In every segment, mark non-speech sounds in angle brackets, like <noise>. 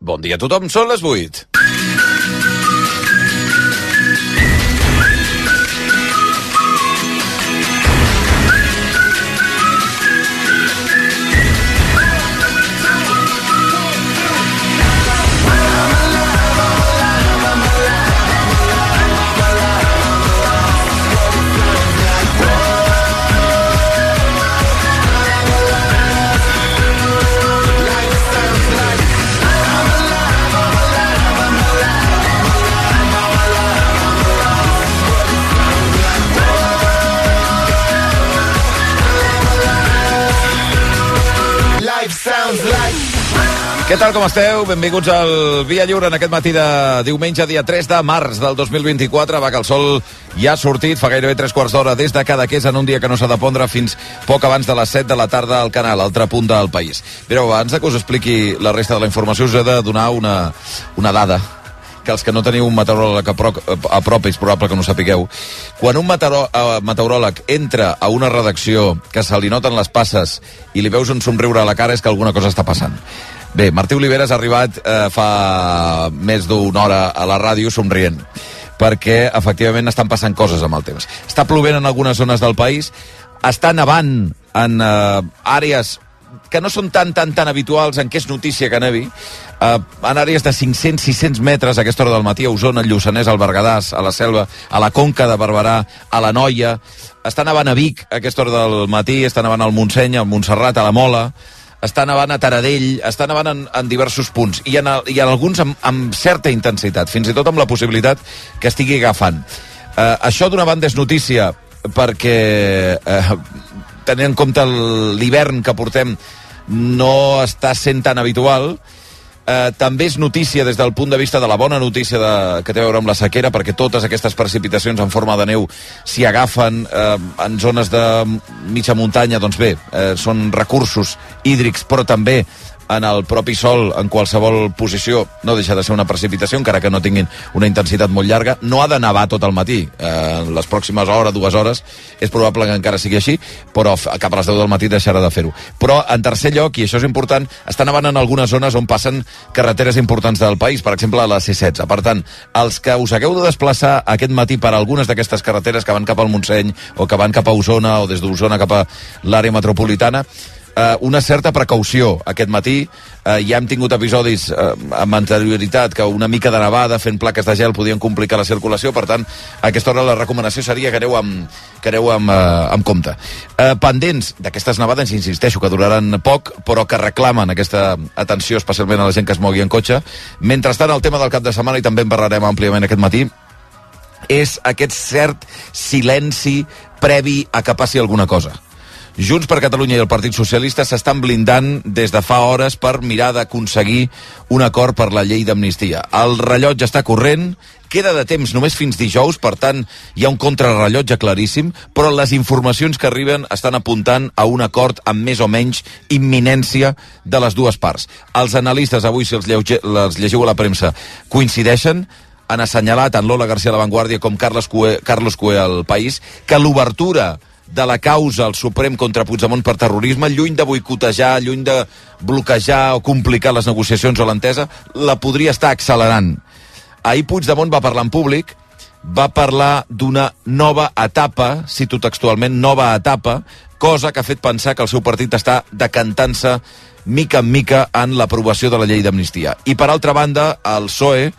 Bon dia a tothom, són les 8. Què tal, com esteu? Benvinguts al Via Lliure en aquest matí de diumenge, dia 3 de març del 2024. Va que el sol ja ha sortit, fa gairebé 3 quarts d'hora des de Cadaqués en un dia que no s'ha de pondre fins poc abans de les 7 de la tarda al canal, altre punt del país. Mireu, abans de que us expliqui la resta de la informació, us he de donar una, una dada que els que no teniu un meteoròleg a prop, a prop és probable que no sapigueu. Quan un meteorò, uh, meteoròleg entra a una redacció que se li noten les passes i li veus un somriure a la cara és que alguna cosa està passant. Bé, Martí Oliveres ha arribat eh, fa més d'una hora a la ràdio somrient perquè efectivament estan passant coses amb el temps. Està plovent en algunes zones del país, està nevant en eh, àrees que no són tan, tan, tan habituals en què és notícia que nevi, eh, en àrees de 500-600 metres a aquesta hora del matí, a Osona, al Lluçanès, al Berguedàs, a la Selva, a la Conca de Barberà, a la Noia, està nevant a Vic a aquesta hora del matí, està nevant al Montseny, al Montserrat, a la Mola, està nevant a Taradell, està nevant en, en diversos punts, i en, i en alguns amb, amb certa intensitat, fins i tot amb la possibilitat que estigui agafant. Eh, això d'una banda és notícia perquè, eh, tenint en compte l'hivern que portem, no està sent tan habitual, Eh, també és notícia des del punt de vista de la bona notícia de, que té a veure amb la sequera, perquè totes aquestes precipitacions en forma de neu s'hi agafen eh, en zones de mitja muntanya, doncs bé, eh, són recursos hídrics, però també en el propi sol, en qualsevol posició, no deixa de ser una precipitació, encara que no tinguin una intensitat molt llarga. No ha de nevar tot el matí. Eh, les pròximes hores, dues hores, és probable que encara sigui així, però cap a les 10 del matí deixarà de fer-ho. Però, en tercer lloc, i això és important, està nevant en algunes zones on passen carreteres importants del país, per exemple, a la C-16. Per tant, els que us hagueu de desplaçar aquest matí per algunes d'aquestes carreteres que van cap al Montseny o que van cap a Osona o des d'Osona cap a l'àrea metropolitana, eh, una certa precaució aquest matí. Eh, ja hem tingut episodis eh, amb anterioritat que una mica de nevada fent plaques de gel podien complicar la circulació, per tant, a aquesta hora la recomanació seria que aneu amb, que aneu amb, eh, amb compte. Eh, pendents d'aquestes nevades, insisteixo, que duraran poc, però que reclamen aquesta atenció especialment a la gent que es mogui en cotxe. Mentrestant, el tema del cap de setmana, i també en parlarem àmpliament aquest matí, és aquest cert silenci previ a que passi alguna cosa Junts per Catalunya i el Partit Socialista s'estan blindant des de fa hores per mirar d'aconseguir un acord per la llei d'amnistia. El rellotge està corrent, queda de temps només fins dijous, per tant hi ha un contrarrellotge claríssim, però les informacions que arriben estan apuntant a un acord amb més o menys imminència de les dues parts. Els analistes, avui si els, lleuge, els llegiu a la premsa, coincideixen han assenyalat tant Lola García a la Vanguardia com Carlos Cue, Carlos Cue al País que l'obertura de la causa al Suprem contra Puigdemont per terrorisme, lluny de boicotejar, lluny de bloquejar o complicar les negociacions o l'entesa, la podria estar accelerant. Ahir Puigdemont va parlar en públic, va parlar d'una nova etapa, cito textualment, nova etapa, cosa que ha fet pensar que el seu partit està decantant-se mica en mica en l'aprovació de la llei d'amnistia. I per altra banda, el PSOE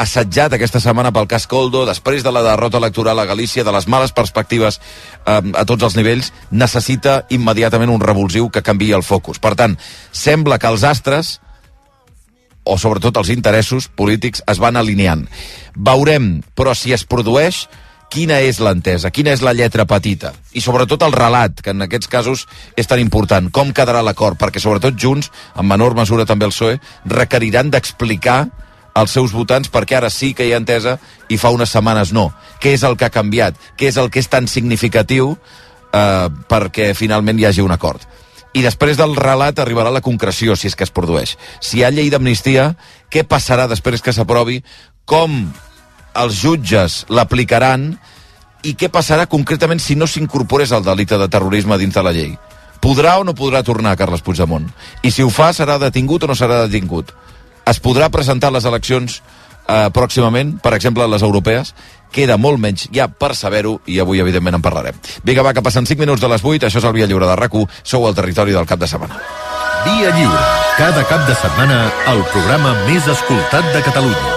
assetjat aquesta setmana pel cas Coldo, després de la derrota electoral a Galícia, de les males perspectives eh, a tots els nivells, necessita immediatament un revulsiu que canvi el focus. Per tant, sembla que els astres o sobretot els interessos polítics es van alineant. Veurem, però si es produeix, quina és l'entesa, quina és la lletra petita i sobretot el relat, que en aquests casos és tan important, com quedarà l'acord, perquè sobretot Junts, en menor mesura també el PSOE, requeriran d'explicar als seus votants perquè ara sí que hi ha entesa i fa unes setmanes no. Què és el que ha canviat? Què és el que és tan significatiu eh, perquè finalment hi hagi un acord? I després del relat arribarà la concreció, si és que es produeix. Si hi ha llei d'amnistia, què passarà després que s'aprovi? Com els jutges l'aplicaran? I què passarà concretament si no s'incorporés el delicte de terrorisme dins de la llei? Podrà o no podrà tornar Carles Puigdemont? I si ho fa, serà detingut o no serà detingut? Es podrà presentar les eleccions eh, pròximament, per exemple, les europees, queda molt menys ja per saber-ho i avui evidentment en parlarem. Vinga, va, que passen 5 minuts de les 8, això és el Via Lliure de rac sou al territori del cap de setmana. Via Lliure, cada cap de setmana el programa més escoltat de Catalunya.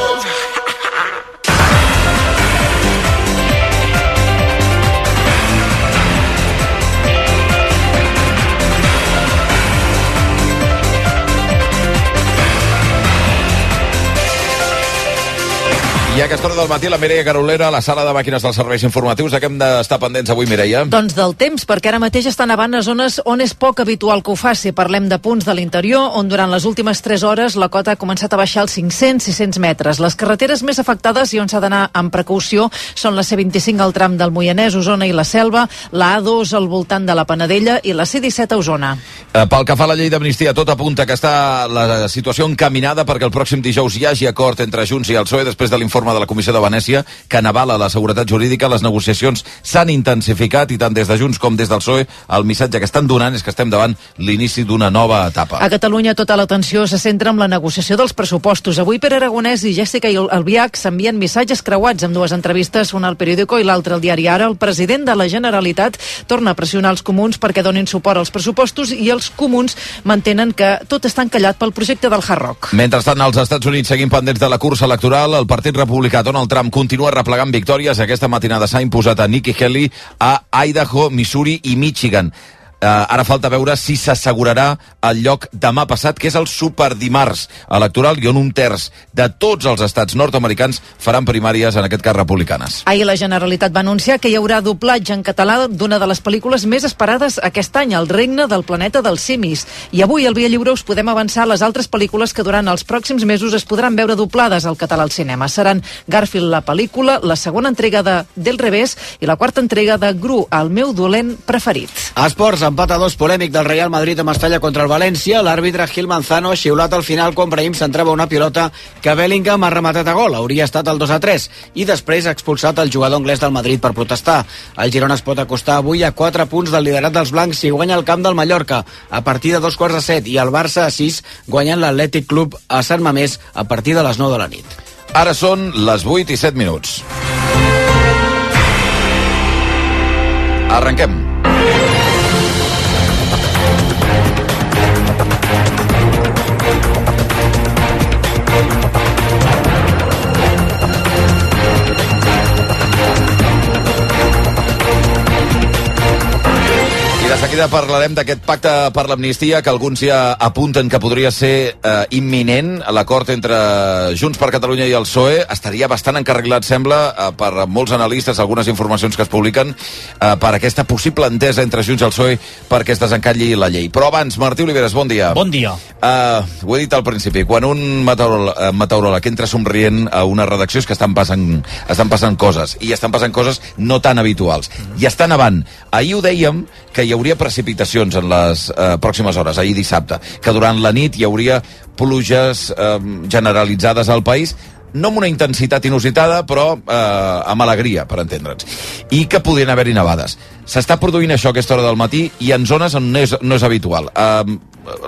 I a aquesta hora del matí la Mireia Carolera a la sala de màquines dels serveis informatius. De què hem d'estar pendents avui, Mireia? Doncs del temps, perquè ara mateix està nevant a zones on és poc habitual que ho faci. Parlem de punts de l'interior, on durant les últimes 3 hores la cota ha començat a baixar als 500-600 metres. Les carreteres més afectades i on s'ha d'anar amb precaució són la C25 al tram del Moianès, Osona i la Selva, la A2 al voltant de la Panadella i la C17 a Osona. Eh, pel que fa a la llei d'amnistia, tot apunta que està la situació encaminada perquè el pròxim dijous hi hagi acord entre Junts i el PSOE després de l'informe de la Comissió de Venècia que n'avala la seguretat jurídica. Les negociacions s'han intensificat i tant des de Junts com des del PSOE el missatge que estan donant és que estem davant l'inici d'una nova etapa. A Catalunya tota l'atenció se centra en la negociació dels pressupostos. Avui per Aragonès i Jessica Albiach s'envien missatges creuats amb dues entrevistes, una al periòdico i l'altra al diari Ara. El president de la Generalitat torna a pressionar els comuns perquè donin suport als pressupostos i els comuns mantenen que tot està encallat pel projecte del Hard Rock. Mentrestant, als Estats Units seguim pendents de la cursa electoral. El Partit Republicà que Donald Trump continua replegant victòries. Aquesta matinada s'ha imposat a Nikki Haley a Idaho, Missouri i Michigan. Uh, ara falta veure si s'assegurarà el lloc demà passat, que és el superdimarts electoral i on un terç de tots els estats nord-americans faran primàries, en aquest cas republicanes. Ahir la Generalitat va anunciar que hi haurà doblatge en català d'una de les pel·lícules més esperades aquest any, El regne del planeta dels simis. I avui, al Via Lliure, us podem avançar les altres pel·lícules que durant els pròxims mesos es podran veure doblades al català al cinema. Seran Garfield la pel·lícula, la segona entrega de Del revés i la quarta entrega de Gru, el meu dolent preferit. Esports, empat a dos polèmic del Real Madrid a Mestalla contra el València. L'àrbitre Gil Manzano ha xiulat al final quan Brahim centrava una pilota que Bellingham ha rematat a gol. Hauria estat el 2 a 3 i després ha expulsat el jugador anglès del Madrid per protestar. El Girona es pot acostar avui a 4 punts del liderat dels blancs si guanya el camp del Mallorca a partir de dos quarts de set i el Barça a 6 guanyant l'Atlètic Club a Sant Mamés a partir de les 9 de la nit. Ara són les 8 i 7 minuts. Arrenquem. Seguida parlarem d'aquest pacte per l'amnistia que alguns ja apunten que podria ser eh, imminent. L'acord entre Junts per Catalunya i el PSOE estaria bastant encarregat, sembla, eh, per molts analistes, algunes informacions que es publiquen, eh, per aquesta possible entesa entre Junts i el PSOE perquè es desencalli la llei. Però abans, Martí Oliveres, bon dia. Bon dia. Eh, ho he dit al principi, quan un meteoròleg, uh, meteoròleg entra somrient a una redacció és que estan passant, estan passant coses, i estan passant coses no tan habituals. I estan avant. Ahir ho dèiem que hi hauria precipitacions en les eh, pròximes hores, ahir dissabte, que durant la nit hi hauria pluges eh, generalitzades al país, no amb una intensitat inusitada, però eh, amb alegria, per entendre'ns. I que podien haver-hi nevades. S'està produint això a aquesta hora del matí i en zones on no és, no és habitual. Eh,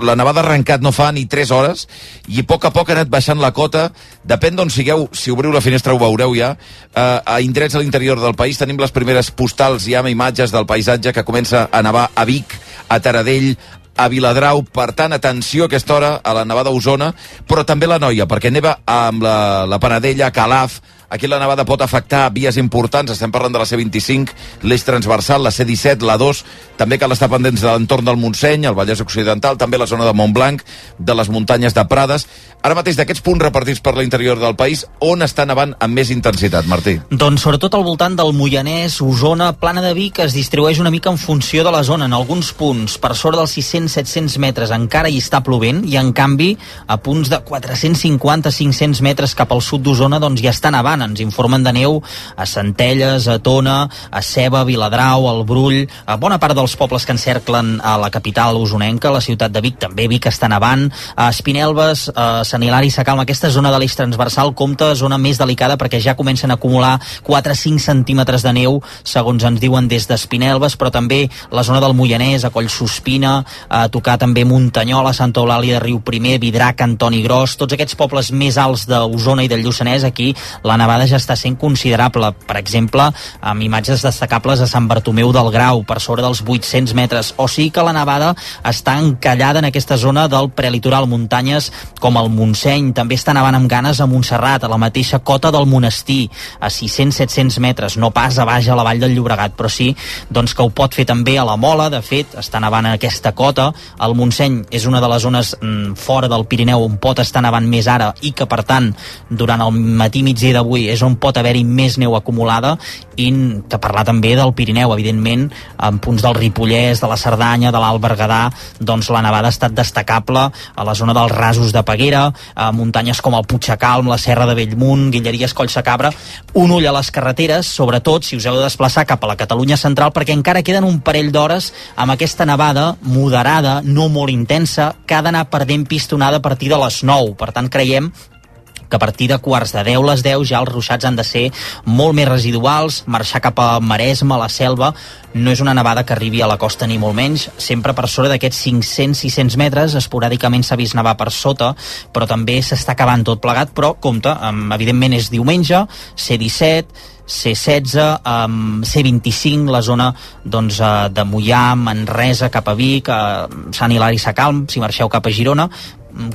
la nevada ha arrencat no fa ni 3 hores i a poc a poc ha anat baixant la cota. Depèn d'on sigueu, si obriu la finestra ho veureu ja. Eh, a indrets a l'interior del país tenim les primeres postals ja amb imatges del paisatge que comença a nevar a Vic, a Taradell, a Viladrau. Per tant, atenció a aquesta hora a la nevada a Osona, però també la Noia, perquè neva amb la, la Panadella, Calaf, Aquí la nevada pot afectar vies importants, estem parlant de la C25, l'eix transversal, la C17, la 2, també cal estar pendents de l'entorn del Montseny, el Vallès Occidental, també la zona de Montblanc, de les muntanyes de Prades. Ara mateix d'aquests punts repartits per l'interior del país, on està nevant amb més intensitat, Martí? Doncs sobretot al voltant del Moianès, Osona, Plana de Vic, es distribueix una mica en funció de la zona. En alguns punts, per sort dels 600-700 metres, encara hi està plovent, i en canvi, a punts de 450-500 metres cap al sud d'Osona, doncs ja està nevant nevant. Ens informen de neu a Centelles, a Tona, a Ceba, Viladrau, al Brull, a bona part dels pobles que encerclen a la capital usonenca, la ciutat de Vic, també Vic està nevant, a Espinelves, a Sant Hilari, Sacalma, aquesta zona de l'eix transversal compta zona més delicada perquè ja comencen a acumular 4-5 centímetres de neu, segons ens diuen des d'Espinelves, però també la zona del Moianès, a Collsospina, a tocar també Muntanyola, Santa Eulàlia de Riu Primer, Vidrac, Antoni Gros, tots aquests pobles més alts d'Osona i del Lluçanès, aquí la nevada ja està sent considerable. Per exemple, amb imatges destacables a Sant Bartomeu del Grau, per sobre dels 800 metres, o sí que la nevada està encallada en aquesta zona del prelitoral, muntanyes com el Montseny, també està nevant amb ganes a Montserrat, a la mateixa cota del Monestir, a 600-700 metres, no pas a baix a la vall del Llobregat, però sí doncs, que ho pot fer també a la Mola, de fet, està nevant en aquesta cota, el Montseny és una de les zones mm, fora del Pirineu on pot estar nevant més ara i que, per tant, durant el matí migdia d'avui és on pot haver-hi més neu acumulada i que parlar també del Pirineu, evidentment, en punts del Ripollès, de la Cerdanya, de l'Alt Berguedà, doncs la nevada ha estat destacable a la zona dels rasos de Peguera, a muntanyes com el Puigcalm, la Serra de Bellmunt, Guilleries, Collsacabra, un ull a les carreteres, sobretot si us heu de desplaçar cap a la Catalunya central, perquè encara queden un parell d'hores amb aquesta nevada moderada, no molt intensa, que ha d'anar perdent pistonada a partir de les 9. Per tant, creiem que a partir de quarts de 10 les 10 ja els ruixats han de ser molt més residuals, marxar cap a Maresme, a la selva, no és una nevada que arribi a la costa ni molt menys, sempre per sobre d'aquests 500-600 metres, esporàdicament s'ha vist nevar per sota, però també s'està acabant tot plegat, però compte, evidentment és diumenge, C17, C16, um, C25, la zona doncs, uh, de Mollà, Manresa, cap a Vic, uh, Sant Hilari Sacalm, si marxeu cap a Girona,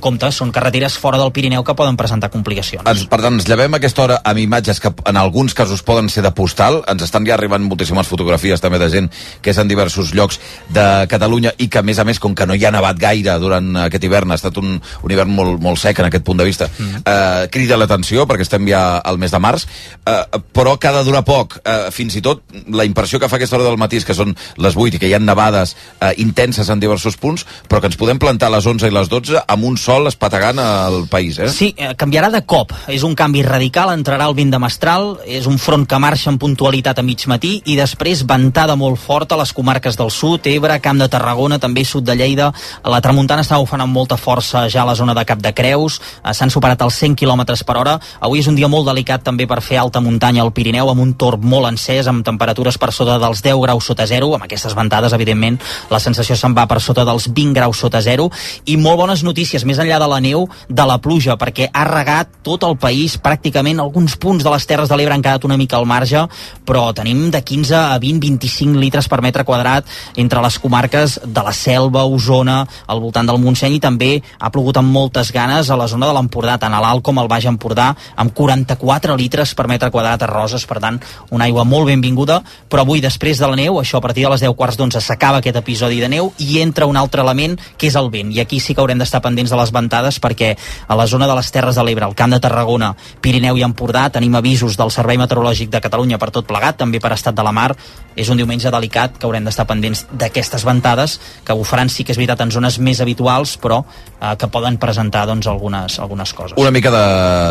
compte, són carreteres fora del Pirineu que poden presentar complicacions. Ens, per tant, ens llevem a aquesta hora amb imatges que en alguns casos poden ser de postal. Ens estan ja arribant moltíssimes fotografies també de gent que és en diversos llocs de Catalunya i que, a més a més, com que no hi ha nevat gaire durant aquest hivern, ha estat un, un hivern molt, molt sec en aquest punt de vista, mm. eh, crida l'atenció perquè estem ja al mes de març, eh, però que ha de durar poc. Eh, fins i tot la impressió que fa aquesta hora del matí que són les 8 i que hi ha nevades eh, intenses en diversos punts, però que ens podem plantar a les 11 i les 12 amb un sol espategant al país. Eh? Sí, eh, canviarà de cop. És un canvi radical, entrarà el vent de mestral, és un front que marxa en puntualitat a mig matí i després ventada molt forta a les comarques del sud, Ebre, Camp de Tarragona, també sud de Lleida. La tramuntana està bufant amb molta força ja a la zona de Cap de Creus, eh, s'han superat els 100 km per hora. Avui és un dia molt delicat també per fer alta muntanya al Pirineu, amb un torb molt encès, amb temperatures per sota dels 10 graus sota zero, amb aquestes ventades, evidentment, la sensació se'n va per sota dels 20 graus sota zero, i molt bones notícies, més enllà de la neu, de la pluja, perquè ha regat tot el país, pràcticament alguns punts de les Terres de l'Ebre han quedat una mica al marge, però tenim de 15 a 20-25 litres per metre quadrat entre les comarques de la Selva, Osona, al voltant del Montseny, i també ha plogut amb moltes ganes a la zona de l'Empordà, tant a l'Alt com al Baix Empordà, amb 44 litres per metre quadrat a Roses, per tant, una aigua molt benvinguda, però avui, després de la neu, això a partir de les 10 quarts d'onze s'acaba aquest episodi de neu i entra un altre element, que és el vent, i aquí sí que haurem d'estar pendents de les ventades perquè a la zona de les Terres de l'Ebre, al Camp de Tarragona, Pirineu i Empordà, tenim avisos del Servei Meteorològic de Catalunya per tot plegat, també per estat de la mar, és un diumenge delicat que haurem d'estar pendents d'aquestes ventades que bufaran sí que és veritat en zones més habituals però eh, que poden presentar doncs, algunes, algunes coses. Una mica de,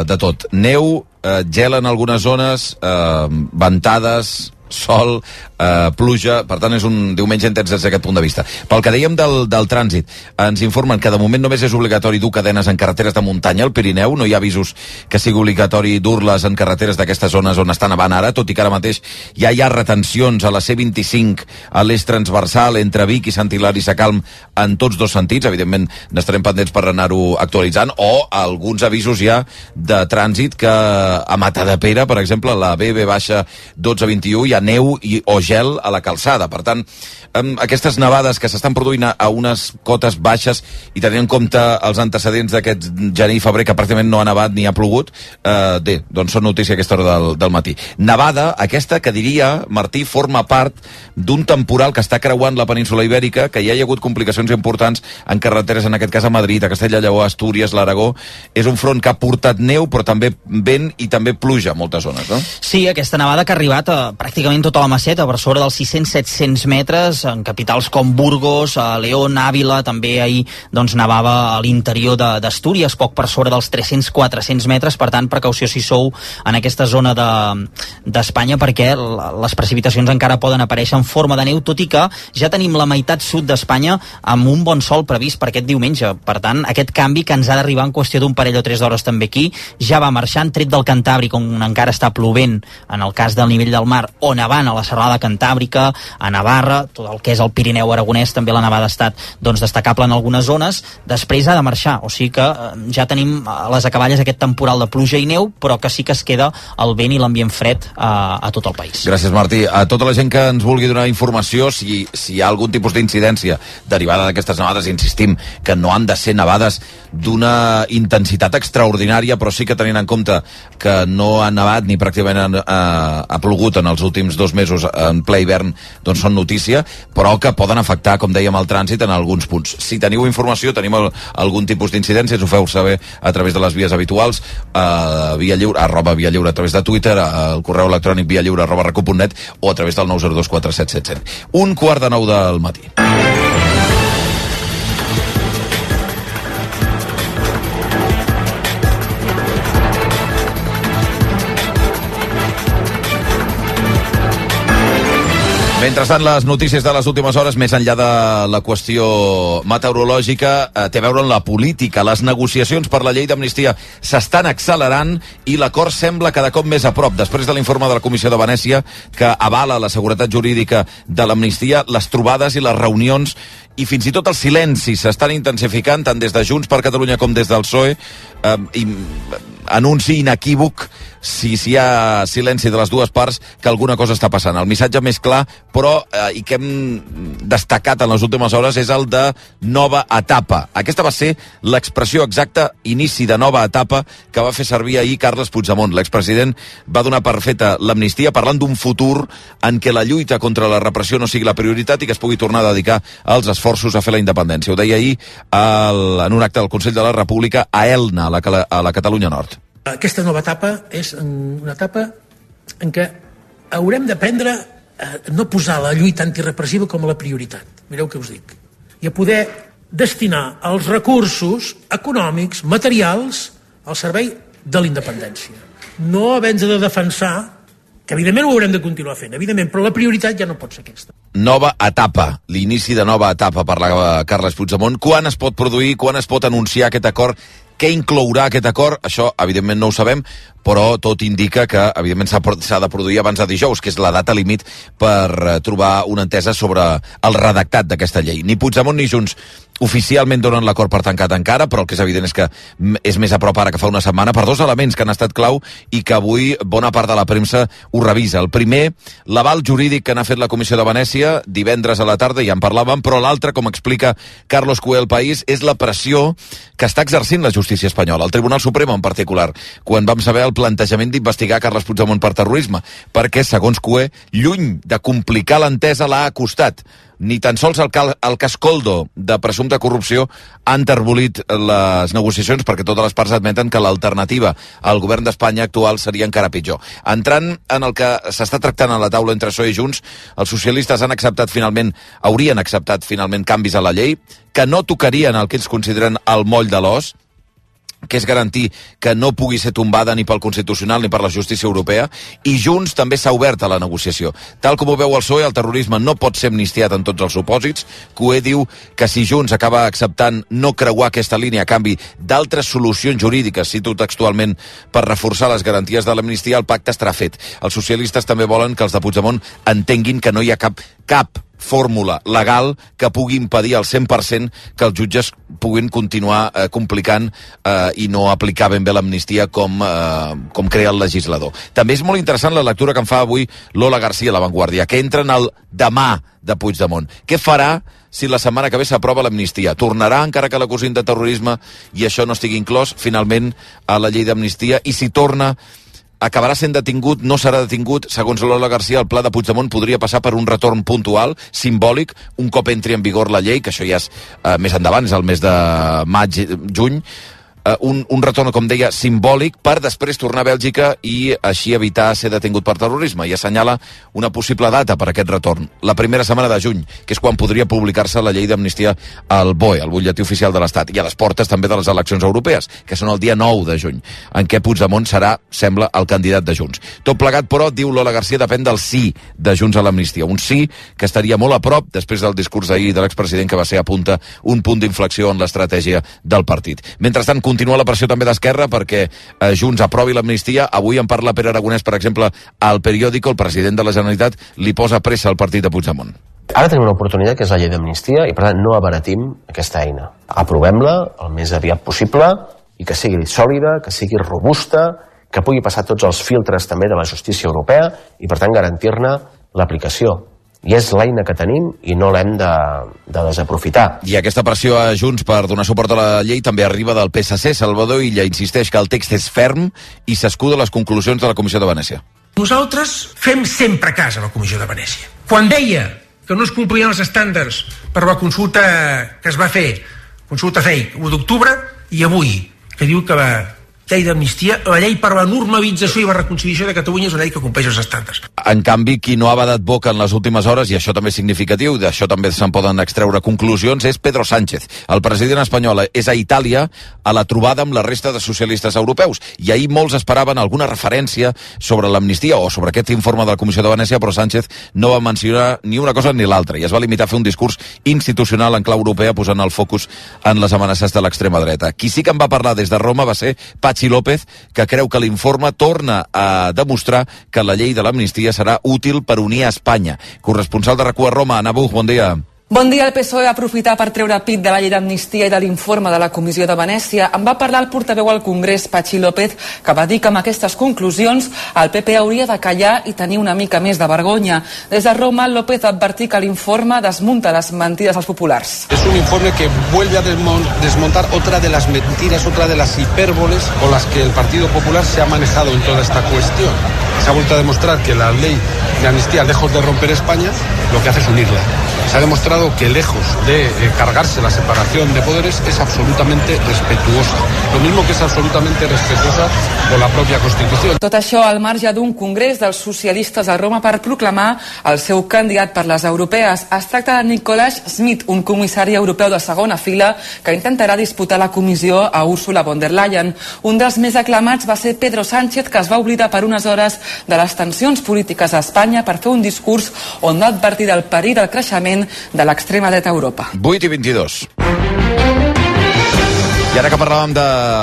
de tot. Neu, eh, gel en algunes zones, eh, ventades, sol, eh, pluja, per tant és un diumenge intens des d'aquest punt de vista. Pel que dèiem del, del trànsit, ens informen que de moment només és obligatori dur cadenes en carreteres de muntanya. Al Pirineu, no hi ha avisos que sigui obligatori dur-les en carreteres d'aquestes zones on estan avant ara, tot i que ara mateix ja hi ha retencions a la C25 a l'est transversal entre Vic i Sant Hilari Sacalm en tots dos sentits, evidentment n'estarem pendents per anar-ho actualitzant, o alguns avisos ja de trànsit que a Matadepera, per exemple, la BB baixa 1221 hi ha neu i, o gel a la calçada. Per tant, amb aquestes nevades que s'estan produint a, unes cotes baixes i tenint en compte els antecedents d'aquest gener i febrer que pràcticament no ha nevat ni ha plogut, eh, bé, doncs són notícia a aquesta hora del, del matí. Nevada, aquesta que diria, Martí, forma part d'un temporal que està creuant la península ibèrica, que ja hi ha hagut complicacions importants en carreteres, en aquest cas a Madrid, a Castella Lleó, Astúries, l'Aragó. És un front que ha portat neu, però també vent i també pluja a moltes zones, no? Sí, aquesta nevada que ha arribat a pràcticament tota la maceta, per sobre dels 600-700 metres en capitals com Burgos, a León, Àvila, també ahir doncs, nevava a l'interior d'Astúries, poc per sobre dels 300-400 metres, per tant, precaució si sou en aquesta zona d'Espanya, de, perquè les precipitacions encara poden aparèixer en forma de neu, tot i que ja tenim la meitat sud d'Espanya amb un bon sol previst per aquest diumenge. Per tant, aquest canvi que ens ha d'arribar en qüestió d'un parell o tres d'hores també aquí, ja va marxant, tret del Cantàbric, on encara està plovent en el cas del nivell del mar, o nevant a la serralada cantàbrica, a Navarra, tot el que és el Pirineu aragonès, també la nevada ha estat doncs, destacable en algunes zones, després ha de marxar, o sigui que eh, ja tenim a les acaballes aquest temporal de pluja i neu, però que sí que es queda el vent i l'ambient fred a, a tot el país. Gràcies, Martí. A tota la gent que ens vulgui donar informació, si, si hi ha algun tipus d'incidència derivada d'aquestes nevades, insistim que no han de ser nevades d'una intensitat extraordinària, però sí que tenint en compte que no ha nevat ni pràcticament ha, ha plogut en els últims dos mesos en ple hivern, doncs són notícia, però que poden afectar, com dèiem, el trànsit en alguns punts. Si teniu informació, tenim el, algun tipus d'incidència, ho feu saber a través de les vies habituals, uh, via lliure, arroba via lliure a través de Twitter, el correu electrònic via lliure arroba o a través del 902 4777. Un quart de nou del matí. Mentrestant, les notícies de les últimes hores, més enllà de la qüestió meteorològica, eh, té a veure amb la política. Les negociacions per la llei d'amnistia s'estan accelerant i l'acord sembla cada cop més a prop. Després de l'informe de la Comissió de Venècia, que avala la seguretat jurídica de l'amnistia, les trobades i les reunions i fins i tot els silencis s'estan intensificant tant des de Junts per Catalunya com des del PSOE eh, i anunci inequívoc si, si hi ha silenci de les dues parts que alguna cosa està passant. El missatge més clar, però, eh, i que hem destacat en les últimes hores, és el de nova etapa. Aquesta va ser l'expressió exacta, inici de nova etapa, que va fer servir ahir Carles Puigdemont. L'expresident va donar per feta l'amnistia parlant d'un futur en què la lluita contra la repressió no sigui la prioritat i que es pugui tornar a dedicar als esforços a fer la independència. Ho deia ahir el, en un acte del Consell de la República a Elna, a la, a la Catalunya Nord. Aquesta nova etapa és una etapa en què haurem d'aprendre a no posar la lluita antirepressiva com a la prioritat. Mireu què us dic. I a poder destinar els recursos econòmics, materials, al servei de la independència. No havent de defensar que evidentment ho haurem de continuar fent, evidentment, però la prioritat ja no pot ser aquesta. Nova etapa, l'inici de nova etapa per la Carles Puigdemont. Quan es pot produir, quan es pot anunciar aquest acord què inclourà aquest acord? Això, evidentment, no ho sabem, però tot indica que, evidentment, s'ha de produir abans de dijous, que és la data límit per eh, trobar una entesa sobre el redactat d'aquesta llei. Ni Puigdemont ni Junts oficialment donen l'acord per tancat encara, però el que és evident és que és més a prop ara que fa una setmana per dos elements que han estat clau i que avui bona part de la premsa ho revisa. El primer, l'aval jurídic que n'ha fet la Comissió de Venècia divendres a la tarda, ja en parlàvem, però l'altre, com explica Carlos el País, és la pressió que està exercint la justícia espanyola, el Tribunal Suprem en particular, quan vam saber el plantejament d'investigar Carles Puigdemont per terrorisme, perquè, segons Cué, lluny de complicar l'entesa l'ha acostat. Ni tan sols el, cal, el cas Coldo de presumpta corrupció ha enterbolit les negociacions perquè totes les parts admeten que l'alternativa al govern d'Espanya actual seria encara pitjor. Entrant en el que s'està tractant a la taula entre PSOE i Junts, els socialistes han acceptat finalment, haurien acceptat finalment canvis a la llei que no tocarien el que ells consideren el moll de l'os, que és garantir que no pugui ser tombada ni pel Constitucional ni per la justícia europea, i Junts també s'ha obert a la negociació. Tal com ho veu el PSOE, el terrorisme no pot ser amnistiat en tots els supòsits. Cué diu que si Junts acaba acceptant no creuar aquesta línia a canvi d'altres solucions jurídiques, cito textualment, per reforçar les garanties de l'amnistia, el pacte estarà fet. Els socialistes també volen que els de Puigdemont entenguin que no hi ha cap, cap fórmula legal que pugui impedir al 100% que els jutges puguin continuar eh, complicant eh, i no aplicar ben bé l'amnistia com, eh, com crea el legislador. També és molt interessant la lectura que en fa avui Lola Garcia a La Vanguardia, que entra en el demà de Puigdemont. Què farà si la setmana que ve s'aprova l'amnistia? Tornarà, encara que l'acusin de terrorisme i això no estigui inclòs, finalment, a la llei d'amnistia? I si torna, acabarà sent detingut, no serà detingut. Segons Lola Garcia, el pla de Puigdemont podria passar per un retorn puntual, simbòlic, un cop entri en vigor la llei, que això ja és eh, més endavant, és el mes de maig, juny, eh, un, un retorn, com deia, simbòlic per després tornar a Bèlgica i així evitar ser detingut per terrorisme. I assenyala una possible data per aquest retorn, la primera setmana de juny, que és quan podria publicar-se la llei d'amnistia al BOE, al butlletí oficial de l'Estat, i a les portes també de les eleccions europees, que són el dia 9 de juny, en què Puigdemont serà, sembla, el candidat de Junts. Tot plegat, però, diu Lola Garcia, depèn del sí de Junts a l'amnistia. Un sí que estaria molt a prop després del discurs d'ahir de l'expresident que va ser a punta un punt d'inflexió en l'estratègia del partit. Mentrestant, continua la pressió també d'Esquerra perquè eh, Junts aprovi l'amnistia. Avui en parla Pere Aragonès, per exemple, al periòdico, el president de la Generalitat li posa pressa al partit de Puigdemont. Ara tenim una oportunitat que és la llei d'amnistia i per tant no abaratim aquesta eina. Aprovem-la el més aviat possible i que sigui sòlida, que sigui robusta, que pugui passar tots els filtres també de la justícia europea i per tant garantir-ne l'aplicació i és l'eina que tenim i no l'hem de, de desaprofitar. I aquesta pressió a Junts per donar suport a la llei també arriba del PSC. Salvador Illa insisteix que el text és ferm i s'escuda les conclusions de la Comissió de Venècia. Nosaltres fem sempre cas a la Comissió de Venècia. Quan deia que no es complien els estàndards per la consulta que es va fer, consulta fake, 1 d'octubre, i avui, que diu que va llei d'amnistia, la llei per la normalització i la reconciliació de Catalunya és una llei que compleix els estàndards. En canvi, qui no ha badat boca en les últimes hores, i això també és significatiu, d'això també se'n poden extreure conclusions, és Pedro Sánchez. El president espanyol és a Itàlia a la trobada amb la resta de socialistes europeus. I ahir molts esperaven alguna referència sobre l'amnistia o sobre aquest informe de la Comissió de Venècia, però Sánchez no va mencionar ni una cosa ni l'altra i es va limitar a fer un discurs institucional en clau europea posant el focus en les amenaces de l'extrema dreta. Qui sí que en va parlar des de Roma va ser Pachi López, que creu que l'informe torna a demostrar que la llei de l'amnistia serà útil per unir a Espanya. Corresponsal de RACU a Roma, Ana Buch, bon dia. Bon dia. El PSOE va aprofitar per treure pit de la llei d'amnistia i de l'informe de la Comissió de Venècia. En va parlar el portaveu al Congrés, Pachi López, que va dir que amb aquestes conclusions el PP hauria de callar i tenir una mica més de vergonya. Des de Roma, López advertí que l'informe desmunta les mentides als populars. Es un informe que vuelve a desmontar otra de las mentiras, otra de las hipérboles con las que el Partido Popular se ha manejado en toda esta cuestión. Se ha vuelto a demostrar que la ley de amnistía, lejos de romper España, lo que hace es unirla. Se ha demostrado que lejos de eh, cargarse la separación de poderes es absolutamente respetuosa. Lo mismo que es absolutamente respetuosa con la propia Constitución. Tot això al marge d'un congrés dels socialistes a Roma per proclamar el seu candidat per les europees. Es tracta de Nicolás Smith, un comissari europeu de segona fila que intentarà disputar la comissió a Ursula von der Leyen. Un dels més aclamats va ser Pedro Sánchez, que es va oblidar per unes hores de les tensions polítiques a Espanya per fer un discurs on va advertir del perill del creixement de l'extrema dreta a Europa. 8 i 22. I ara que parlàvem de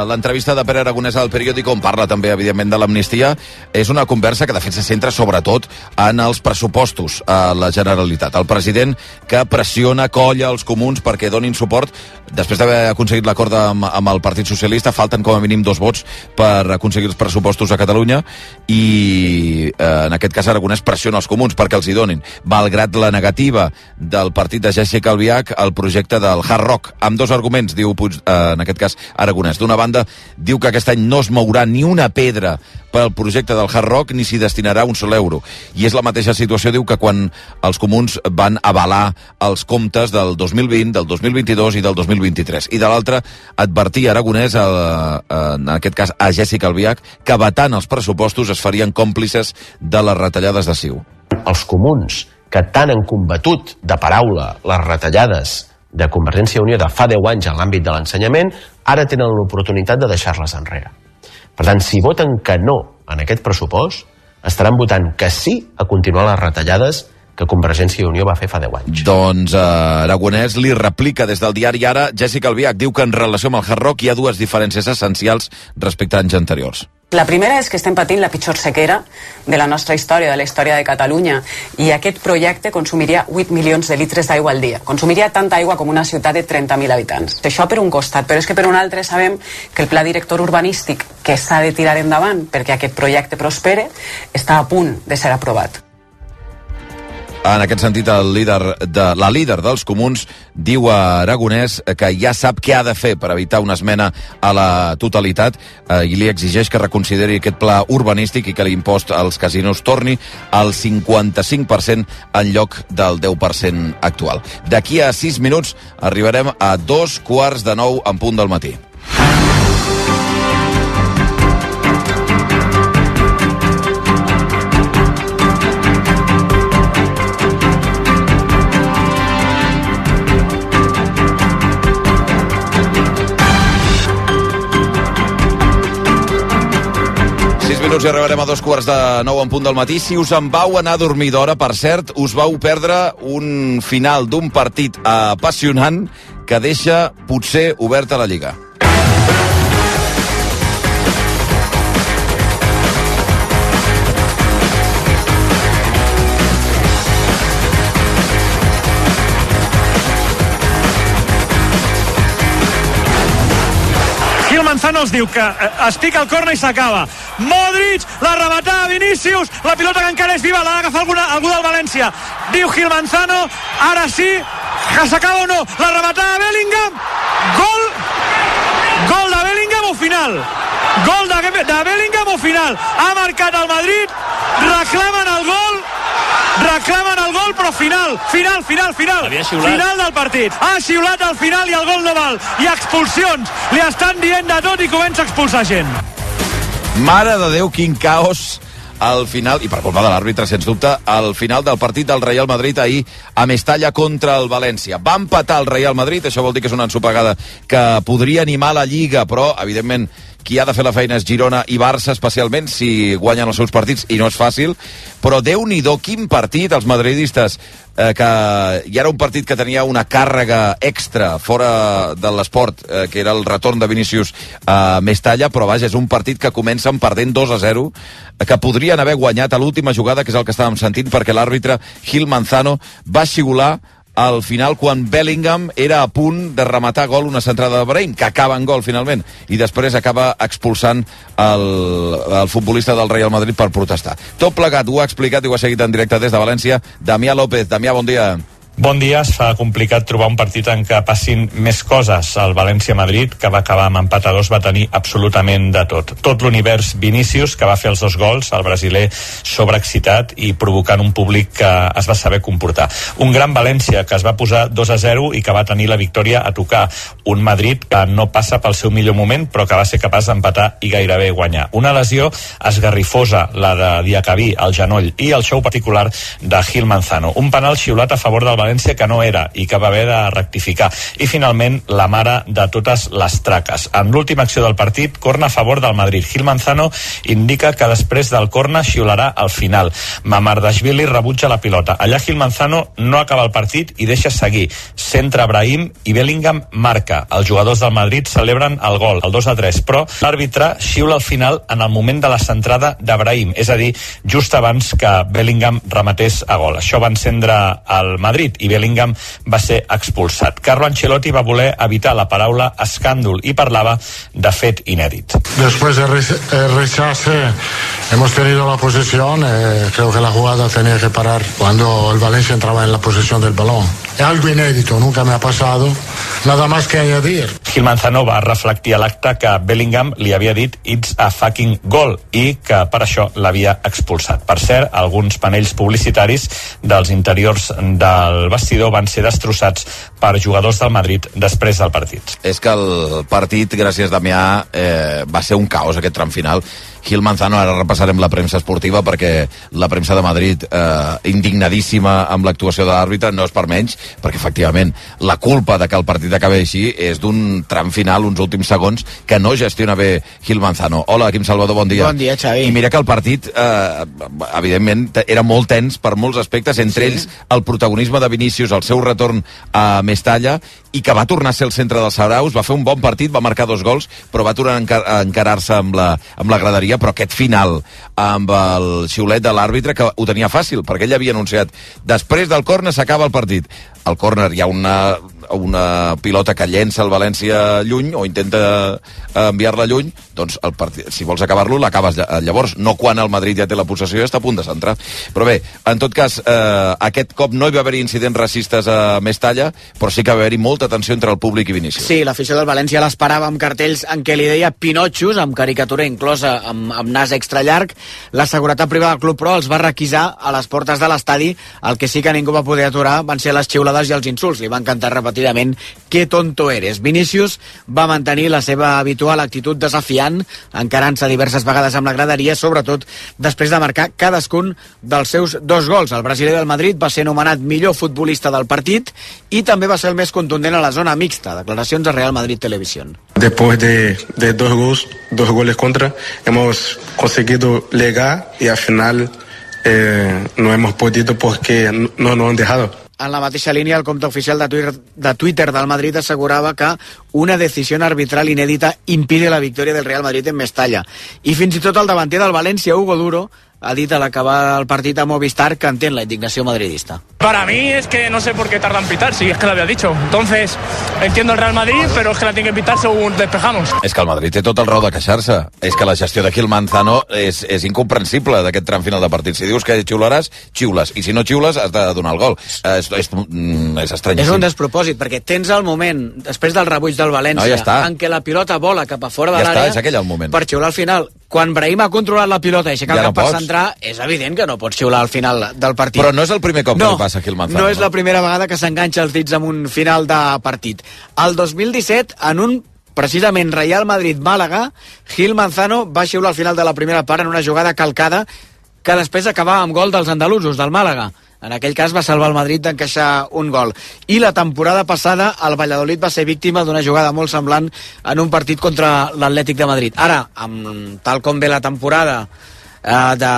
l'entrevista de Pere Aragonès al periòdic, on parla també, evidentment, de l'amnistia, és una conversa que, de fet, se centra sobretot en els pressupostos a la Generalitat. El president que pressiona, colla els comuns perquè donin suport, després d'haver aconseguit l'acord amb, amb el Partit Socialista, falten com a mínim dos vots per aconseguir els pressupostos a Catalunya i, eh, en aquest cas, Aragonès pressiona els comuns perquè els hi donin, malgrat la negativa del partit de Jessica Albiach al projecte del Hard Rock, amb dos arguments, diu Puig, eh, en aquest cas Aragonès. D'una banda, diu que aquest any no es mourà ni una pedra per al projecte del Hard Rock ni s'hi destinarà un sol euro. I és la mateixa situació, diu, que quan els comuns van avalar els comptes del 2020, del 2022 i del 2023. I de l'altra, advertir Aragonès, a, a, en aquest cas a Jessica Albiach, que vetant els pressupostos es farien còmplices de les retallades de CiU. Els comuns que tant han combatut de paraula les retallades de Convergència i Unió de fa 10 anys en l'àmbit de l'ensenyament, ara tenen l'oportunitat de deixar-les enrere. Per tant, si voten que no en aquest pressupost, estaran votant que sí a continuar les retallades que Convergència i Unió va fer fa 10 anys. Doncs eh, Aragonès li replica des del diari Ara, Jessica Albiach diu que en relació amb el Hard Rock hi ha dues diferències essencials respecte a anys anteriors. La primera és que estem patint la pitjor sequera de la nostra història, de la història de Catalunya, i aquest projecte consumiria 8 milions de litres d'aigua al dia. Consumiria tanta aigua com una ciutat de 30.000 habitants. Això per un costat, però és que per un altre sabem que el pla director urbanístic que s'ha de tirar endavant perquè aquest projecte prospere està a punt de ser aprovat. En aquest sentit, el líder de, la líder dels comuns diu a Aragonès que ja sap què ha de fer per evitar una esmena a la totalitat eh, i li exigeix que reconsideri aquest pla urbanístic i que l'impost als casinos torni al 55% en lloc del 10% actual. D'aquí a 6 minuts arribarem a dos quarts de nou en punt del matí. Minuts i arribarem a dos quarts de nou en punt del matí. Si us en vau anar a dormir d'hora, per cert, us vau perdre un final d'un partit apassionant que deixa potser oberta la Lliga. Els diu que eh, es pica el corna i s'acaba. Modric, la rematada Vinícius, la pilota que encara és viva, l'ha d'agafar algú del València. Diu Gil Manzano, ara sí, que s'acaba o no. La rematada de Bellingham, gol, gol de Bellingham o final. Gol de, de Bellingham o final. Ha marcat el Madrid, reclamen el gol, reclamen el gol, però final, final, final, final. Final del partit. Ha xiulat al final i el gol no val. I expulsions. Li estan dient de tot i comença a expulsar gent. Mare de Déu, quin caos al final, i per culpa de l'àrbitre, sens dubte, al final del partit del Real Madrid ahir a Mestalla contra el València. Va empatar el Real Madrid, això vol dir que és una ensopegada que podria animar la Lliga, però, evidentment, qui ha de fer la feina és Girona i Barça, especialment, si guanyen els seus partits, i no és fàcil, però déu nhi quin partit, els madridistes, eh, que hi era un partit que tenia una càrrega extra fora de l'esport, eh, que era el retorn de Vinícius a Mestalla, però vaja, és un partit que comencen perdent 2 a 0, eh, que podrien haver guanyat a l'última jugada, que és el que estàvem sentint, perquè l'àrbitre Gil Manzano va xiular al final quan Bellingham era a punt de rematar gol una centrada de Brahim, que acaba en gol finalment, i després acaba expulsant el, el futbolista del Real Madrid per protestar. Tot plegat ho ha explicat i ho ha seguit en directe des de València Damià López. Damià, bon dia. Bon dia, es fa complicat trobar un partit en què passin més coses. El València-Madrid, que va acabar amb empat a dos, va tenir absolutament de tot. Tot l'univers Vinícius, que va fer els dos gols, el brasiler sobreexcitat i provocant un públic que es va saber comportar. Un gran València que es va posar 2 a 0 i que va tenir la victòria a tocar. Un Madrid que no passa pel seu millor moment, però que va ser capaç d'empatar i gairebé guanyar. Una lesió esgarrifosa, la de Diacabí, al genoll, i el show particular de Gil Manzano. Un penal xiulat a favor del València que no era i que va haver de rectificar. I finalment, la mare de totes les traques. En l'última acció del partit, corna a favor del Madrid. Gil Manzano indica que després del corna xiularà al final. Mamardashvili rebutja la pilota. Allà Gil Manzano no acaba el partit i deixa seguir. Centra Brahim i Bellingham marca. Els jugadors del Madrid celebren el gol, el 2 a 3, però l'àrbitre xiula al final en el moment de la centrada de Brahim, és a dir, just abans que Bellingham rematés a gol. Això va encendre el Madrid i Bellingham va ser expulsat. Carlo Ancelotti va voler evitar la paraula escàndol i parlava de fet inèdit. Después del rechace hemos tenido la posesión. Eh, creo que la jugada tenía que parar cuando el Valencia entraba en la posesión del balón. Es algo inédito, nunca me ha pasado. Nada más que añadir. Gil Manzano va reflectir a l'acte que Bellingham li havia dit it's a fucking goal i que per això l'havia expulsat. Per cert, alguns panells publicitaris dels interiors del vestidor van ser destrossats per jugadors del Madrid després del partit. És que el partit, gràcies Damià, eh, va ser un caos aquest tram final. Gil Manzano, ara repassarem la premsa esportiva perquè la premsa de Madrid eh, indignadíssima amb l'actuació de l'àrbitre, no és per menys, perquè efectivament la culpa de que el partit acabi així és d'un tram final, uns últims segons, que no gestiona bé Gil Manzano. Hola, Quim Salvador, bon dia. Bon dia, Xavi. I mira que el partit, eh, evidentment, era molt tens per molts aspectes, entre sí. ells el protagonisme de Vinícius, el seu retorn a Mestalla, i que va tornar a ser el centre dels Saraus, va fer un bon partit, va marcar dos gols, però va tornar a, encar a encarar-se amb, la, amb la graderia, però aquest final amb el xiulet de l'àrbitre, que ho tenia fàcil, perquè ell havia anunciat després del córner s'acaba el partit. Al córner hi ha una, una pilota que llença el València lluny o intenta enviar-la lluny, doncs el partit, si vols acabar-lo l'acabes llavors, no quan el Madrid ja té la possessió i està a punt de centrar. Però bé, en tot cas, eh, aquest cop no hi va haver incidents racistes a Mestalla, però sí que va haver-hi molta tensió entre el públic i Vinícius. Sí, l'afició del València l'esperava amb cartells en què li deia Pinotxos, amb caricatura inclosa amb, amb nas extra llarg. La seguretat privada del club, però, els va requisar a les portes de l'estadi. El que sí que ningú va poder aturar van ser les xiulades i els insults. Li va encantar repetir repetidament que tonto eres. Vinícius va mantenir la seva habitual actitud desafiant, encarant-se diverses vegades amb la graderia, sobretot després de marcar cadascun dels seus dos gols. El brasiler del Madrid va ser nomenat millor futbolista del partit i també va ser el més contundent a la zona mixta. Declaracions a Real Madrid Televisión. Después de, de dos, gols, dos goles contra, hemos conseguido llegar y al final eh, no hemos podido porque no nos han dejado. En la mateixa línia, el compte oficial de Twitter, de Twitter del Madrid assegurava que una decisió arbitral inèdita impide la victòria del Real Madrid en Mestalla. I fins i tot el davanter del València, Hugo Duro, ha dit a l'acabar el partit a Movistar que entén la indignació madridista. Para mí es que no sé por qué tardan en pitar, si es que lo había dicho. Entonces, entiendo el Real Madrid, pero es que la tiene que pitar según despejamos. És que el Madrid té tot el raó de queixar-se. És que la gestió de Gil Manzano és, és incomprensible d'aquest tram final de partit. Si dius que xiularàs, xiules. I si no xiules, has de donar el gol. És, és, mm, és estranyíssim. És un despropòsit, perquè tens el moment, després del rebuig del València, No, ja està. en què la pilota vola cap a fora de Ja està, l'àrea... és aquell el moment. Per xiular al final. Quan Brahim ha controlat la pilota i aixeca Ja no per pots. centrar, és evident que no pots xiular al final del partit. Però no és el primer cop que no, li passa a Gil Manzano. No és la primera vegada que s'enganxa els dits en un final de partit. El 2017, en un precisament Real Madrid-Màlaga, Gil Manzano va xiular al final de la primera part en una jugada calcada que després acabava amb gol dels andalusos, del Màlaga. En aquell cas va salvar el Madrid d'encaixar un gol. I la temporada passada el Valladolid va ser víctima d'una jugada molt semblant en un partit contra l'Atlètic de Madrid. Ara, amb, tal com ve la temporada, eh, de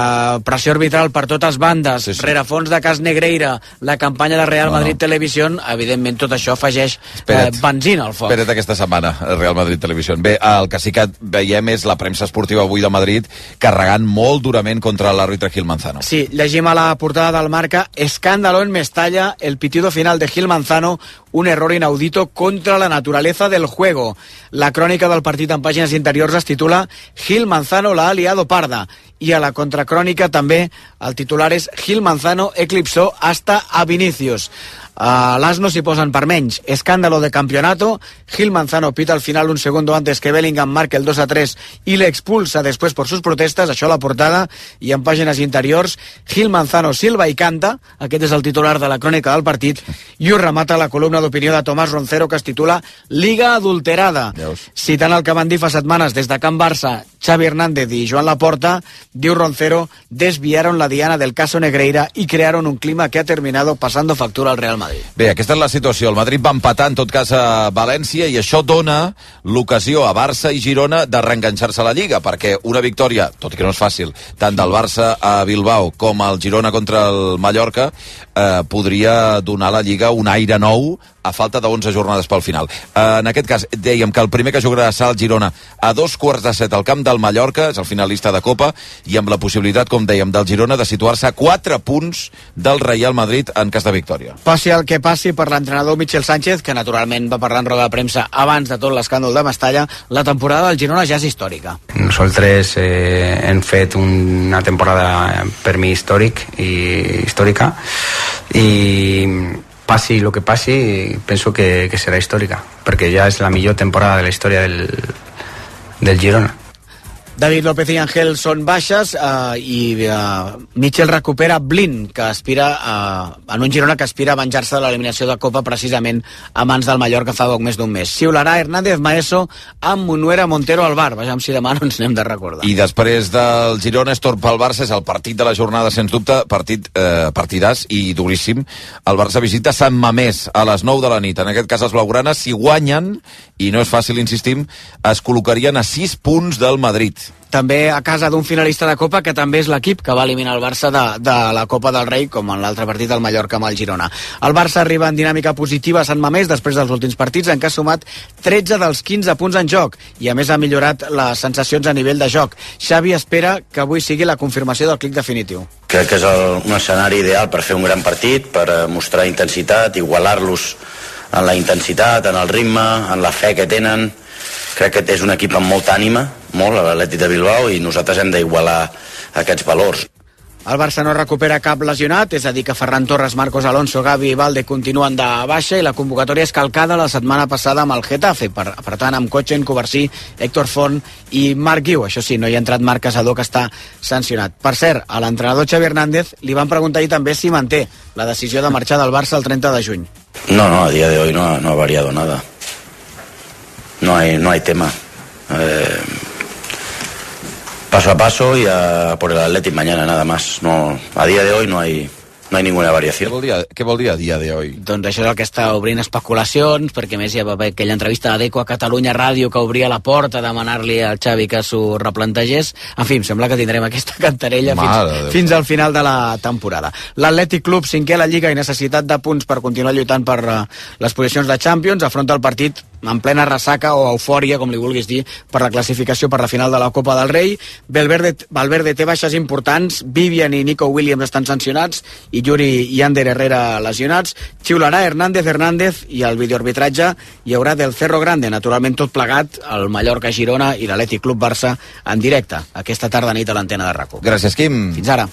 pressió arbitral per totes bandes, sí, sí. rerefons de cas Negreira, la campanya de Real No, no. Madrid Televisió, evidentment tot això afegeix eh, benzina al foc. Espera't aquesta setmana, el Real Madrid Televisió. Bé, el que sí que veiem és la premsa esportiva avui de Madrid carregant molt durament contra l'àrbitre Gil Manzano. Sí, llegim a la portada del Marca Escándalo en Mestalla, el pitido final de Gil Manzano, un error inaudito contra la naturaleza del juego. La crònica del partit en pàgines interiors es titula Gil Manzano la ha liado parda i a la contracrònica també el titular és Gil Manzano eclipsó hasta a Vinicius. A l'Asno s'hi posen per menys. Escándalo de campeonato. Gil Manzano pita al final un segundo antes que Bellingham marque el 2 a 3 y le expulsa después por sus protestes. Això a la portada i en pàgines interiors. Gil Manzano silva i canta. Aquest és el titular de la crònica del partit. I ho remata la columna d'opinió de Tomàs Roncero que es titula Liga adulterada. Citant el que van dir fa setmanes des de Can Barça, Xavi Hernández i Joan Laporta, diu Roncero, desviaron la diana del caso Negreira y crearon un clima que ha terminado pasando factura al Real Madrid. Bé, aquesta és la situació. El Madrid va empatar, en tot cas, a València, i això dona l'ocasió a Barça i Girona de reenganxar-se a la Lliga, perquè una victòria, tot i que no és fàcil, tant del Barça a Bilbao com el Girona contra el Mallorca, eh, podria donar a la Lliga un aire nou a falta de 11 jornades pel final. Eh, en aquest cas, dèiem que el primer que jugarà serà el Girona a dos quarts de set al camp del Mallorca, és el finalista de Copa, i amb la possibilitat, com dèiem, del Girona de situar-se a 4 punts del Real Madrid en cas de victòria. Passi el que passi per l'entrenador Michel Sánchez, que naturalment va parlar en roda de premsa abans de tot l'escàndol de Mestalla, la temporada del Girona ja és històrica. Nosaltres eh, hem fet una temporada per mi històric i històrica i passi el que passi penso que, que serà històrica perquè ja és la millor temporada de la història del, del Girona David López i Ángel són baixes eh, i eh, Michel recupera Blin, que aspira eh, en un Girona que aspira a venjar-se de l'eliminació de Copa precisament a mans del Mallorca fa poc més d'un mes. Xiularà Hernández Maeso amb Monuera Montero al bar. Vejam si demà no ens n'hem de recordar. I després del Girona, Estorp pel Barça, és el partit de la jornada, sens dubte, partit eh, partidàs i duríssim. El Barça visita Sant Mamés a les 9 de la nit. En aquest cas, els blaugranes, si guanyen, i no és fàcil, insistim, es col·locarien a 6 punts del Madrid. També a casa d'un finalista de Copa que també és l'equip que va eliminar el Barça de, de la Copa del Rei com en l'altre partit del Mallorca amb el Girona. El Barça arriba en dinàmica positiva a Sant Mamés després dels últims partits en què ha sumat 13 dels 15 punts en joc i a més ha millorat les sensacions a nivell de joc. Xavi espera que avui sigui la confirmació del clic definitiu. Crec que és el, un escenari ideal per fer un gran partit, per eh, mostrar intensitat, igualar-los en la intensitat, en el ritme, en la fe que tenen. Crec que és un equip amb molta ànima, molt, l'Atlètic de Bilbao, i nosaltres hem d'igualar aquests valors. El Barça no recupera cap lesionat, és a dir que Ferran Torres, Marcos Alonso, Gavi i Valde continuen de baixa i la convocatòria és calcada la setmana passada amb el Getafe, per, per tant amb Cotxen, Covarsí, Héctor Font i Marc Guiu. Això sí, no hi ha entrat Marc Casador que està sancionat. Per cert, a l'entrenador Xavi Hernández li van preguntar ahir també si manté la decisió de marxar del Barça el 30 de juny. No, no, a día de hoy no, no ha variado nada. No hay, no hay tema. Eh, paso a paso y a por el Athletic mañana, nada más. No, a día de hoy no hay, no hay ninguna variació. Què vol dir, què vol dir a dia d'avui? Doncs això és el que està obrint especulacions, perquè a més hi va haver aquella entrevista de Deco a Catalunya Ràdio que obria la porta a demanar-li al Xavi que s'ho replantegés. En fi, em sembla que tindrem aquesta cantarella Mare fins, Déu. fins al final de la temporada. L'Atlètic Club, cinquè a la Lliga i necessitat de punts per continuar lluitant per eh, les posicions de Champions, afronta el partit en plena ressaca o eufòria, com li vulguis dir, per la classificació per la final de la Copa del Rei. Valverde, Valverde té baixes importants, Vivian i Nico Williams estan sancionats i Yuri i Ander Herrera lesionats. Xiularà Hernández Hernández i el videoarbitratge hi haurà del Cerro Grande, naturalment tot plegat, el Mallorca-Girona i l'Atlètic Club Barça en directe, aquesta tarda nit a l'antena de RACO. Gràcies, Quim. Fins ara.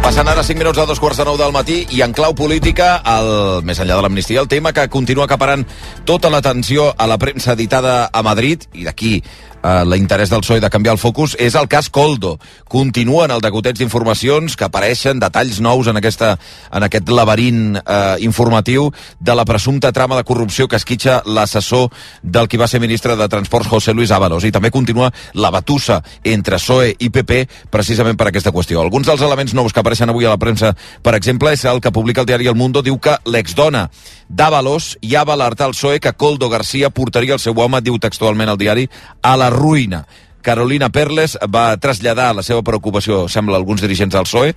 Passant ara 5 minuts a dos quarts de nou del matí i en clau política, el, més enllà de l'amnistia, el tema que continua acaparant tota l'atenció a la premsa editada a Madrid, i d'aquí eh, l'interès del PSOE de canviar el focus, és el cas Coldo. Continuen el degoteig d'informacions que apareixen, detalls nous en, aquesta, en aquest laberint eh, informatiu de la presumpta trama de corrupció que esquitxa l'assessor del qui va ser ministre de Transports, José Luis Ábalos. I també continua la batussa entre PSOE i PP precisament per aquesta qüestió. Alguns dels elements nous que apareixen avui a la premsa, per exemple, és el que publica el diari El Mundo, diu que l'exdona d'Ábalos ja va alertar al PSOE que Coldo García portaria el seu home, diu textualment el diari, a la ruïna. Carolina Perles va traslladar la seva preocupació, sembla, alguns dirigents del PSOE,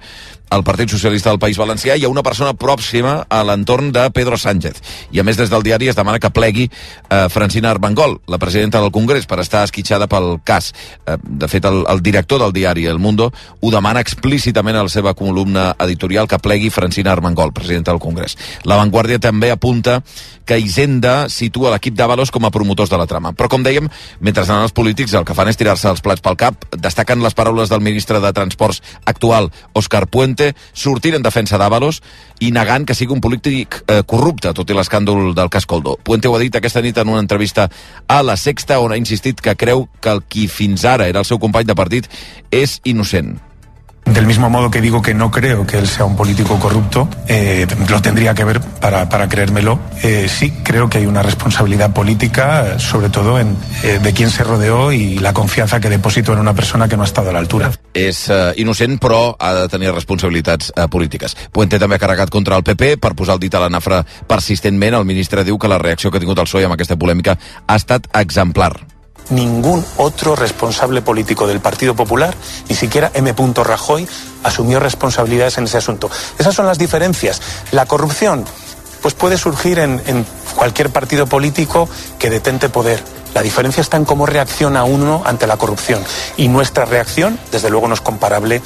al Partit Socialista del País Valencià i a una persona pròxima a l'entorn de Pedro Sánchez. I a més des del diari es demana que plegui eh, Francina Armengol, la presidenta del Congrés, per estar esquitxada pel cas. Eh, de fet, el, el director del diari El Mundo ho demana explícitament a la seva columna editorial que plegui Francina Armengol, presidenta del Congrés. La Vanguardia també apunta que Hisenda situa l'equip d'Avalos com a promotors de la trama. Però, com dèiem, mentre anen els polítics el que fan és tirar-se els plats pel cap, destaquen les paraules del ministre de Transports actual, Òscar Puente, sortint en defensa d'Avalos i negant que sigui un polític eh, corrupte, tot i l'escàndol del cas Coldo. Puente ho ha dit aquesta nit en una entrevista a La Sexta, on ha insistit que creu que el qui fins ara era el seu company de partit és innocent. Del mismo modo que digo que no creo que él sea un político corrupto, eh, lo tendría que ver para, para creérmelo. Eh, sí creo que hay una responsabilidad política, sobre todo en, eh, de quién se rodeó y la confianza que deposito en una persona que no ha estado a la altura. És eh, innocent, però ha de tenir responsabilitats eh, polítiques. Puente també ha carregat contra el PP per posar el dit a la nafra persistentment. El ministre diu que la reacció que ha tingut el PSOE amb aquesta polèmica ha estat exemplar. Ningún otro responsable político del Partido Popular, ni siquiera M. Rajoy, asumió responsabilidades en ese asunto. Esas son las diferencias. La corrupción, pues puede surgir en, en cualquier partido político que detente poder. La diferencia está en cómo reacciona uno ante la corrupción. Y nuestra reacción, desde luego, no es comparable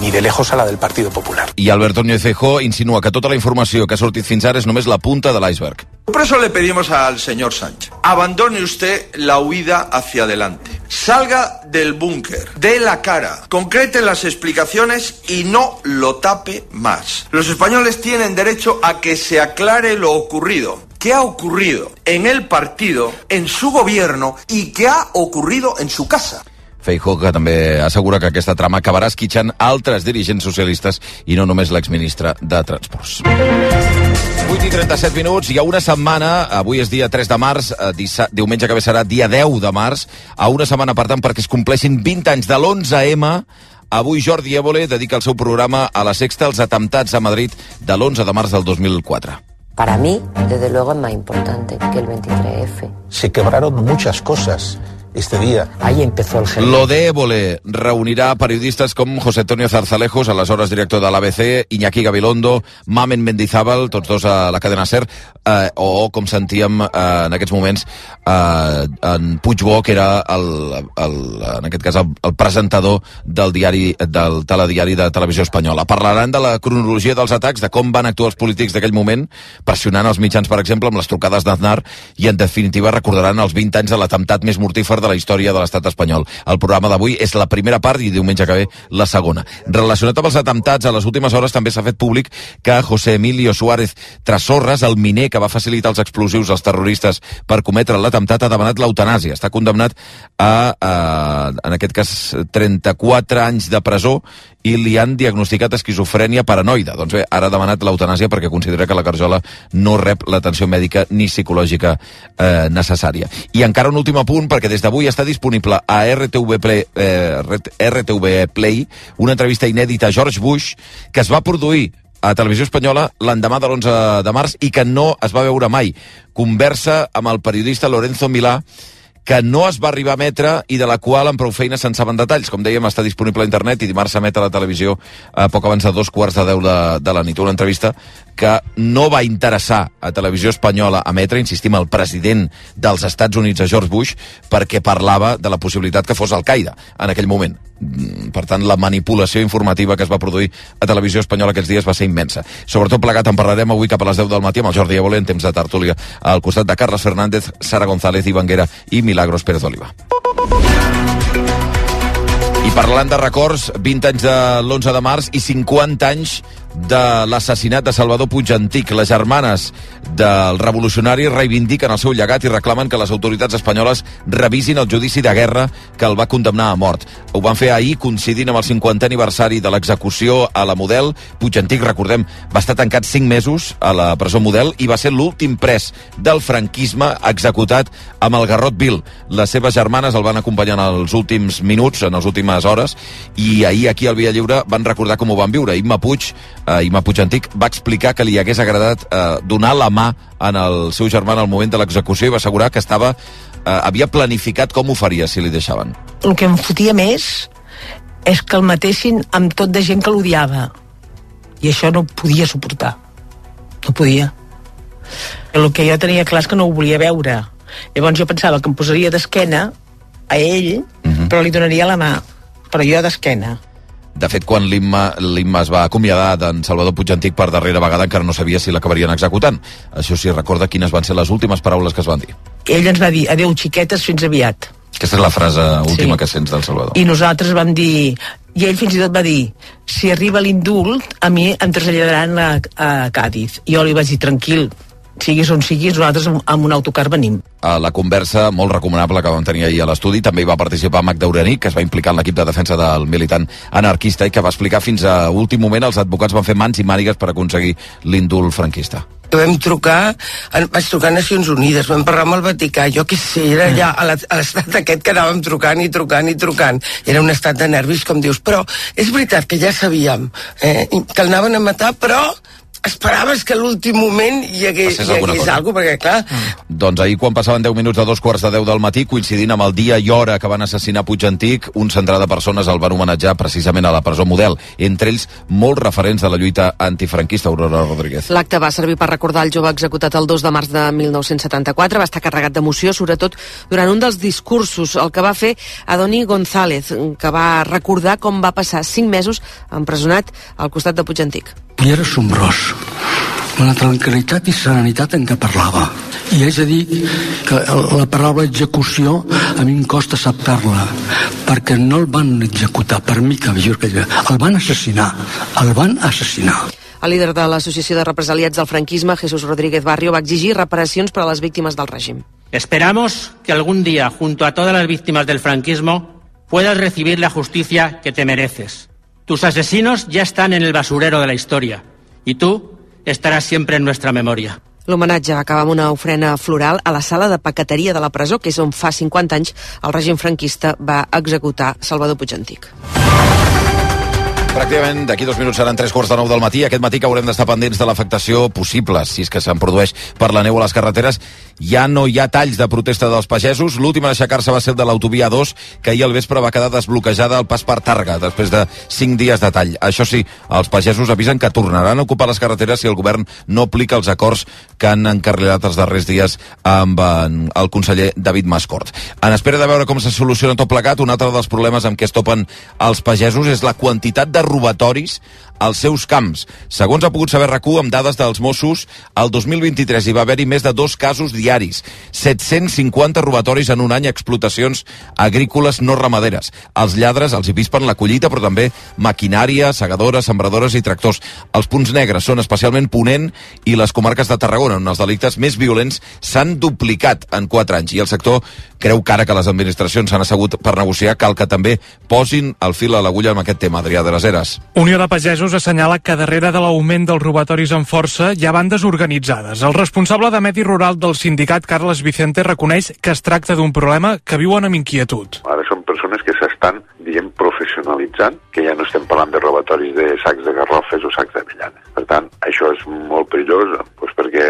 ni de lejos a la del Partido Popular. I Alberto Núñez Feijóo insinua que tota la informació que ha sortit fins ara és només la punta de l'iceberg. Por eso le pedimos al señor Sánchez, abandone usted la huida hacia adelante. Salga del búnker, dé la cara, concrete las explicaciones y no lo tape más. Los españoles tienen derecho a que se aclare lo ocurrido. ¿Qué ha ocurrido en el partido, en su gobierno y qué ha ocurrido en su casa? Feijóo, que també assegura que aquesta trama acabarà esquitxant altres dirigents socialistes i no només l'exministre de Transports. 8 i 37 minuts, hi ha una setmana, avui és dia 3 de març, eh, diumenge que ve serà dia 10 de març, a una setmana per tant perquè es compleixin 20 anys de l'11M, Avui Jordi Évole dedica el seu programa a la sexta als atemptats a Madrid de l'11 de març del 2004. Para mí, desde luego, es más importante que el 23F. Se quebraron muchas cosas este día. Ahí empezó el gen. Lo de Évole reunirà periodistes com José Antonio Zarzalejos, aleshores director de l'ABC, Iñaki Gabilondo, Mamen Mendizábal, tots dos a la cadena SER, eh, o, com sentíem eh, en aquests moments, eh, en Puigbó, que era, el, el, en aquest cas, el, el presentador del diari del telediari de televisió espanyola. Parlaran de la cronologia dels atacs, de com van actuar els polítics d'aquell moment, pressionant els mitjans, per exemple, amb les trucades d'Aznar, i en definitiva recordaran els 20 anys de l'atemptat més mortífer de la història de l'estat espanyol. El programa d'avui és la primera part i diumenge que ve la segona. Relacionat amb els atemptats, a les últimes hores també s'ha fet públic que José Emilio Suárez Trasorras, el miner que va facilitar els explosius als terroristes per cometre l'atemptat, ha demanat l'eutanàsia. Està condemnat a, a, en aquest cas, 34 anys de presó i li han diagnosticat esquizofrènia paranoide. Doncs bé, ara ha demanat l'eutanàsia perquè considera que la Carjola no rep l'atenció mèdica ni psicològica eh, necessària. I encara un últim apunt, perquè des d'avui està disponible a RTV Play, eh, RTV Play una entrevista inèdita a George Bush que es va produir a Televisió Espanyola l'endemà de l'11 de març i que no es va veure mai. Conversa amb el periodista Lorenzo Milà que no es va arribar a emetre i de la qual amb prou feina se'n saben detalls. Com dèiem, està disponible a internet i dimarts s'emet a la televisió a poc abans de dos quarts de deu de, de la nit. Una entrevista que no va interessar a Televisió Espanyola emetre, insistim, el president dels Estats Units, a George Bush, perquè parlava de la possibilitat que fos Al-Qaeda en aquell moment. Mm, Per tant, la manipulació informativa que es va produir a Televisió Espanyola aquests dies va ser immensa. Sobretot plegat en parlarem avui cap a les 10 del matí amb el Jordi Évole en temps de tertúlia al costat de Carles Fernández, Sara González, Ivanguera i Milagros Pérez Oliva. I parlant de records, 20 anys de l'11 de març i 50 anys de l'assassinat de Salvador Puig Antic. Les germanes del revolucionari reivindiquen el seu llegat i reclamen que les autoritats espanyoles revisin el judici de guerra que el va condemnar a mort. Ho van fer ahir coincidint amb el 50è aniversari de l'execució a la Model. Puig Antic, recordem, va estar tancat 5 mesos a la presó Model i va ser l'últim pres del franquisme executat amb el Garrot Vil. Les seves germanes el van acompanyar en els últims minuts, en les últimes hores, i ahir aquí al Via Lliure van recordar com ho van viure. Imma Puig, eh, Imma Puig Antic, va explicar que li hagués agradat eh, donar la mà en el seu germà en el moment de l'execució i va assegurar que estava eh, havia planificat com ho faria si li deixaven. el que em fotia més és que el matessin amb tot de gent que l'odiava. I això no podia suportar. No podia. El que jo tenia clar és que no ho volia veure. Llavors jo pensava que em posaria d'esquena a ell però li donaria la mà. Però jo d'esquena De fet, quan l'Imma es va acomiadar d'en Salvador Puig Antic per darrera vegada encara no sabia si l'acabarien executant. Això sí, recorda quines van ser les últimes paraules que es van dir. ell ens va dir adeu xiquetes fins aviat Aquesta és la frase última Sí. que sents del Salvador. i nosaltres vam dir i ell fins i tot va dir si arriba l'indult a mi em traslladaran a, a Càdiz i jo li vaig dir tranquil siguis on siguis nosaltres amb, un autocar venim A la conversa molt recomanable que vam tenir ahir a l'estudi també hi va participar Magda Urani, que es va implicar en l'equip de defensa del militant anarquista i que va explicar fins a últim moment els advocats van fer mans i mànigues per aconseguir l'indult franquista. Vam trucar, vaig trucar a Nacions Unides, vam parlar amb el Vaticà, jo què sé, era ja a l'estat aquest que anàvem trucant i trucant i trucant. Era un estat de nervis, com dius, però és veritat que ja sabíem eh, que el anaven a matar, però esperaves que a l'últim moment hi hagués, Passés hi alguna hagués cosa. alguna cosa, perquè clar, Doncs ahir, quan passaven 10 minuts de dos quarts de 10 del matí, coincidint amb el dia i hora que van assassinar Puig Antic, un centenar de persones el van homenatjar precisament a la presó model. Entre ells, molts referents de la lluita antifranquista, Aurora Rodríguez. L'acte va servir per recordar el jove executat el 2 de març de 1974. Va estar carregat d'emoció, sobretot durant un dels discursos, el que va fer Adoni González, que va recordar com va passar 5 mesos empresonat al costat de Puig Antic. I era sombrós. La tranquil·litat i serenitat en què parlava. I és a dir, que la paraula execució a mi em costa acceptar-la, perquè no el van executar, per mi que jo que el van assassinar, el van assassinar. El líder de l'Associació de Represaliats del Franquisme, Jesús Rodríguez Barrio, va exigir reparacions per a les víctimes del règim. Esperamos que algún día, junto a todas las víctimas del franquismo, puedas recibir la justicia que te mereces. Tus asesinos ya están en el basurero de la historia y tú estaràs sempre en nuestra memoria. L'homenatge va acabar amb una ofrena floral a la sala de paqueteria de la presó, que és on fa 50 anys el règim franquista va executar Salvador Puig Antic. Pràcticament d'aquí dos minuts seran tres quarts de nou del matí. Aquest matí que haurem d'estar pendents de l'afectació possible, si és que se'n produeix per la neu a les carreteres. Ja no hi ha talls de protesta dels pagesos. L'últim a aixecar-se va ser de l'autovia 2, que ahir al vespre va quedar desbloquejada al pas per Targa, després de cinc dies de tall. Això sí, els pagesos avisen que tornaran a ocupar les carreteres si el govern no aplica els acords que han encarrilat els darrers dies amb el conseller David Mascort. En espera de veure com se soluciona tot plegat, un altre dels problemes amb què es topen els pagesos és la quantitat de robatoris als seus camps. Segons ha pogut saber rac amb dades dels Mossos, el 2023 hi va haver-hi més de dos casos diaris, 750 robatoris en un any a explotacions agrícoles no ramaderes. Els lladres els hi vispen la collita, però també maquinària, segadores, sembradores i tractors. Els punts negres són especialment Ponent i les comarques de Tarragona, on els delictes més violents s'han duplicat en 4 anys. I el sector creu que ara que les administracions s'han assegut per negociar, cal que també posin el fil a l'agulla amb aquest tema, Adrià de les Heres. Unió de Pagesos assenyala que darrere de l'augment dels robatoris en força hi ha bandes organitzades. El responsable de Medi Rural del sindicat, Carles Vicente, reconeix que es tracta d'un problema que viuen amb inquietud. Ara són persones que s'estan, diguem, professionalitzant, que ja no estem parlant de robatoris de sacs de garrofes o sacs d'avellanes. Per tant, això és molt perillós, doncs perquè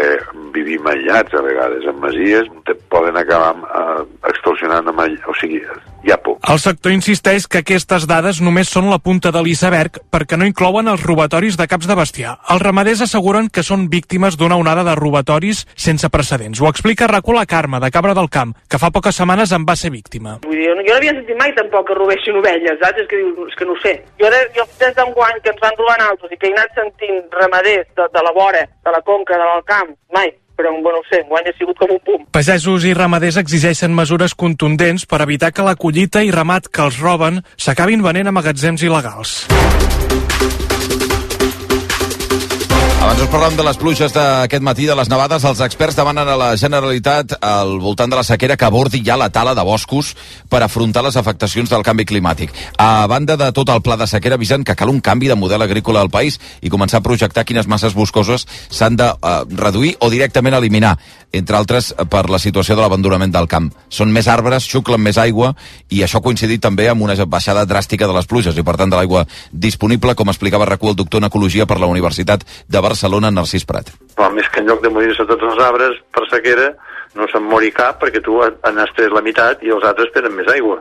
vivim aïllats a vegades en masies, te poden acabar eh, extorsionant amb all... o sigui, hi ha por. El sector insisteix que aquestes dades només són la punta de l'iceberg perquè no inclouen els robatoris de caps de bestiar. Els ramaders asseguren que són víctimes d'una onada de robatoris sense precedents. Ho explica Racó la Carme, de Cabra del Camp, que fa poques setmanes en va ser víctima. Vull dir, jo no havia sentit mai tampoc que robessin ovelles, saps? És que, dius, és que no ho sé. Jo, ara, jo des d'enguany que ens van robar altres i que he anat sentint ramaders de, de la vora, de la conca, de l'Alcamp, mai però bueno, no sé, enguany ha sigut com un pum. Pagesos i ramaders exigeixen mesures contundents per evitar que la collita i ramat que els roben s'acabin venent a magatzems il·legals. Abans us parlàvem de les pluges d'aquest matí, de les nevades. Els experts demanen a la Generalitat al voltant de la sequera que abordi ja la tala de boscos per afrontar les afectacions del canvi climàtic. A banda de tot el pla de sequera, avisen que cal un canvi de model agrícola al país i començar a projectar quines masses boscoses s'han de uh, reduir o directament eliminar, entre altres per la situació de l'abandonament del camp. Són més arbres, xuclen més aigua i això ha coincidit també amb una baixada dràstica de les pluges i, per tant, de l'aigua disponible, com explicava RAC1 el doctor en Ecologia per la Universitat de Barcelona, Narcís Prat. Però més que en lloc de morir-se tots els arbres per sequera, no se'n mori cap perquè tu n'has tret la meitat i els altres tenen més aigua.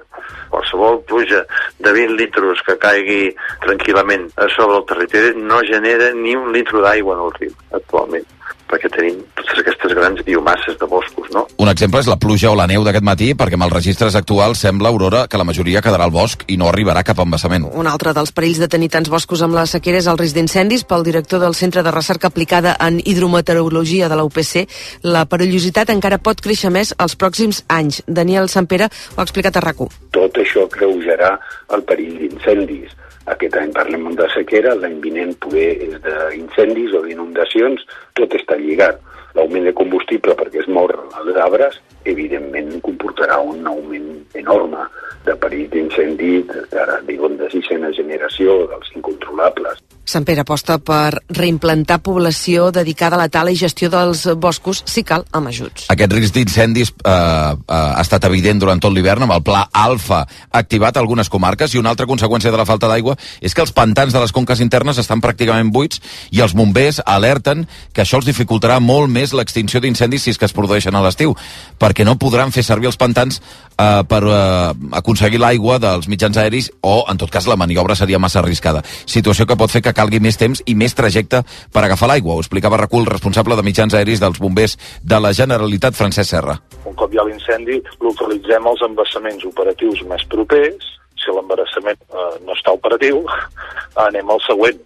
Qualsevol pluja de 20 litres que caigui tranquil·lament a sobre el territori no genera ni un litre d'aigua en el riu actualment perquè tenim totes aquestes grans biomasses de boscos, no? Un exemple és la pluja o la neu d'aquest matí, perquè amb els registres actuals sembla, Aurora, que la majoria quedarà al bosc i no arribarà cap embassament. Un altre dels perills de tenir tants boscos amb la sequera és el risc d'incendis. Pel director del Centre de Recerca Aplicada en Hidrometeorologia de la UPC, la perillositat encara pot créixer més els pròxims anys. Daniel Sampere ho ha explicat a RAC1. Tot això creujarà el perill d'incendis aquest any parlem de sequera, l'any vinent poder és d'incendis o d'inundacions, tot està lligat. L'augment de combustible perquè es mor els arbres, evidentment comportarà un augment enorme de perill d'incendi, ara diuen de sisena generació, dels incontrolables. Sant Pere aposta per reimplantar població dedicada a la tala i gestió dels boscos, si cal, amb ajuts. Aquest risc d'incendis eh, eh, ha estat evident durant tot l'hivern amb el pla Alfa activat a algunes comarques i una altra conseqüència de la falta d'aigua és que els pantans de les conques internes estan pràcticament buits i els bombers alerten que això els dificultarà molt més l'extinció d'incendis si és que es produeixen a l'estiu, perquè no podran fer servir els pantans eh, per eh, aconseguir l'aigua dels mitjans aeris o, en tot cas, la maniobra seria massa arriscada. Situació que pot fer que calgui més temps i més trajecte per agafar l'aigua. Ho explicava Recul, responsable de mitjans aeris dels bombers de la Generalitat, Francesc Serra. Un cop hi ha l'incendi, localitzem els embassaments operatius més propers. Si l'embarassament eh, no està operatiu, <laughs> anem al següent.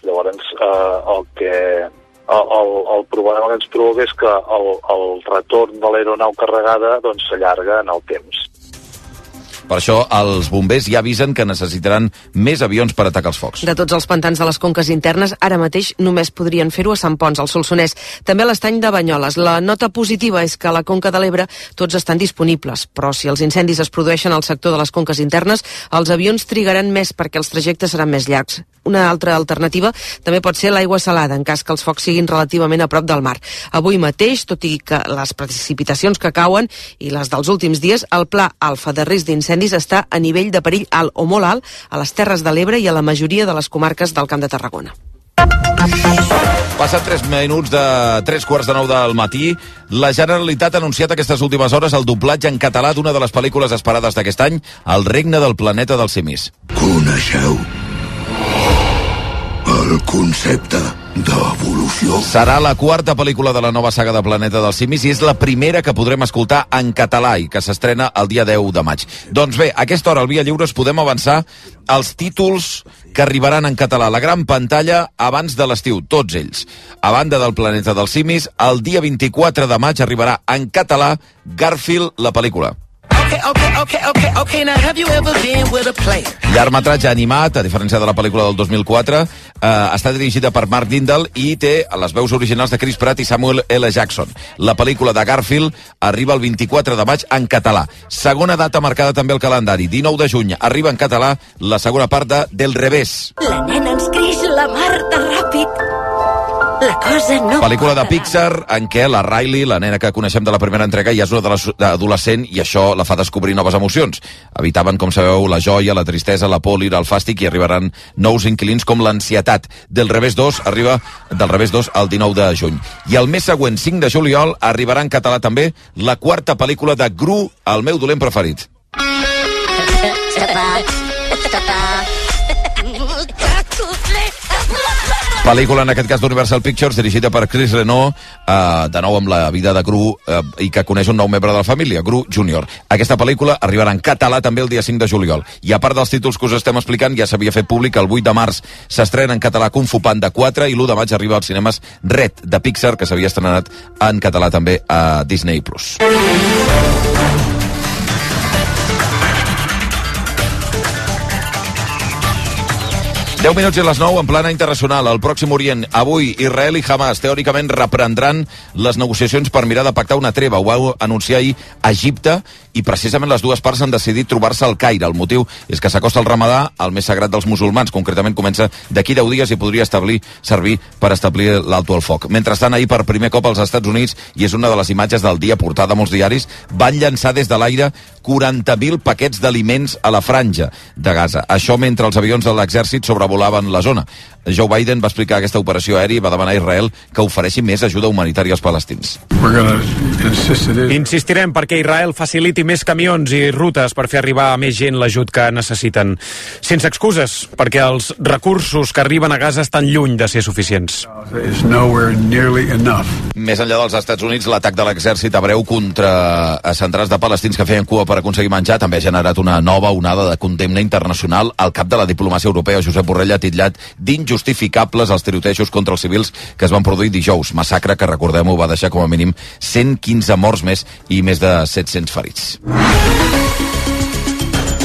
Llavors, eh, el que el, el, el problema que ens provoca és que el, el retorn de l'aeronau carregada doncs s'allarga en el temps. Per això els bombers ja avisen que necessitaran més avions per atacar els focs. De tots els pantans de les conques internes, ara mateix només podrien fer-ho a Sant Pons, al Solsonès. També a l'estany de Banyoles. La nota positiva és que a la conca de l'Ebre tots estan disponibles, però si els incendis es produeixen al sector de les conques internes, els avions trigaran més perquè els trajectes seran més llargs. Una altra alternativa també pot ser l'aigua salada, en cas que els focs siguin relativament a prop del mar. Avui mateix, tot i que les precipitacions que cauen i les dels últims dies, el pla alfa de risc d'incendis està a nivell de perill alt o molt alt a les Terres de l'Ebre i a la majoria de les comarques del Camp de Tarragona. Passat 3 minuts de 3 quarts de 9 del matí, la Generalitat ha anunciat aquestes últimes hores el doblatge en català d'una de les pel·lícules esperades d'aquest any, El regne del planeta dels simis. Coneixeu el concepte d'evolució. Serà la quarta pel·lícula de la nova saga de Planeta dels Simis i és la primera que podrem escoltar en català i que s'estrena el dia 10 de maig. Doncs bé, a aquesta hora al Via Lliure us podem avançar els títols que arribaran en català a la gran pantalla abans de l'estiu, tots ells. A banda del Planeta dels Simis, el dia 24 de maig arribarà en català Garfield, la pel·lícula. Okay, okay, okay, okay, okay. Now, have you ever been with a player? Llargmetratge animat, a diferència de la pel·lícula del 2004, eh, està dirigida per Mark Dindal i té les veus originals de Chris Pratt i Samuel L. Jackson. La pel·lícula de Garfield arriba el 24 de maig en català. Segona data marcada també al calendari, 19 de juny. Arriba en català la segona part de Del revés. La nena ens creix la mar de ràpid. Cosa no... Pel·lícula de Pixar en què la Riley, la nena que coneixem de la primera entrega, ja és una adolescent i això la fa descobrir noves emocions. Evitaven, com sabeu, la joia, la tristesa, la por, l'ira, el fàstic i arribaran nous inquilins com l'ansietat. Del revés 2 arriba del revés 2 al 19 de juny. I el mes següent, 5 de juliol, arribarà en català també la quarta pel·lícula de Gru, el meu dolent preferit. Pel·lícula, en aquest cas d'Universal Pictures, dirigida per Chris Renault, eh, de nou amb la vida de Gru eh, i que coneix un nou membre de la família, Gru Junior. Aquesta pel·lícula arribarà en català també el dia 5 de juliol. I a part dels títols que us estem explicant, ja s'havia fet públic el 8 de març s'estrena en català Kung Fu Panda 4 i l'1 de maig arriba als cinemes Red, de Pixar, que s'havia estrenat en català també a Disney+. Plus. 10 minuts i les 9 en plana internacional. Al Pròxim Orient, avui Israel i Hamas teòricament reprendran les negociacions per mirar de pactar una treva. Ho va anunciar ahir Egipte i precisament les dues parts han decidit trobar-se al Caire. El motiu és que s'acosta el ramadà, el més sagrat dels musulmans. Concretament comença d'aquí 10 dies i podria establir servir per establir l'alto al foc. Mentrestant, ahir per primer cop als Estats Units, i és una de les imatges del dia portada a molts diaris, van llançar des de l'aire 40.000 paquets d'aliments a la franja de Gaza. Això mentre els avions de l'exèrcit sobrevolaven la zona. Joe Biden va explicar aquesta operació aèria i va demanar a Israel que ofereixi més ajuda humanitària als palestins. Insistirem perquè Israel faciliti més camions i rutes per fer arribar a més gent l'ajut que necessiten. Sense excuses, perquè els recursos que arriben a Gaza estan lluny de ser suficients. Més enllà dels Estats Units, l'atac de l'exèrcit hebreu contra centrals de palestins que feien cua per aconseguir menjar també ha generat una nova onada de condemna internacional. El cap de la diplomàcia europea, Josep Borrell, ha titllat d'injustificables els tirotejos contra els civils que es van produir dijous. Massacre que, recordem-ho, va deixar com a mínim 115 morts més i més de 700 ferits.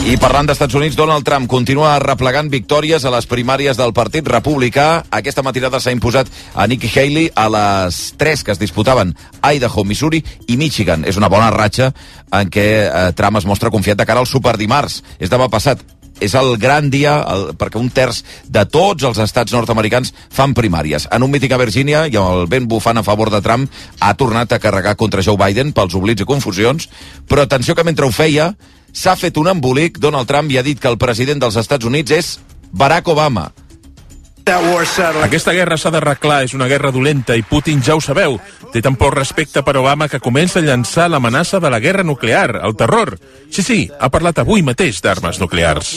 I parlant d'Estats Units, Donald Trump continua replegant victòries a les primàries del Partit Republicà. Aquesta matinada s'ha imposat a Nikki Haley a les tres que es disputaven Idaho, Missouri i Michigan. És una bona ratxa en què eh, Trump es mostra confiat de cara al superdimarts. És demà passat és el gran dia el, perquè un terç de tots els estats nord-americans fan primàries. En un míting a Virgínia, i amb el vent bufant a favor de Trump, ha tornat a carregar contra Joe Biden pels oblits i confusions, però atenció que mentre ho feia, s'ha fet un embolic, Donald Trump i ha dit que el president dels Estats Units és Barack Obama. Aquesta guerra s'ha d'arreglar, és una guerra dolenta i Putin ja ho sabeu. Té tan poc respecte per Obama que comença a llançar l'amenaça de la guerra nuclear, el terror. Sí, sí, ha parlat avui mateix d'armes nuclears.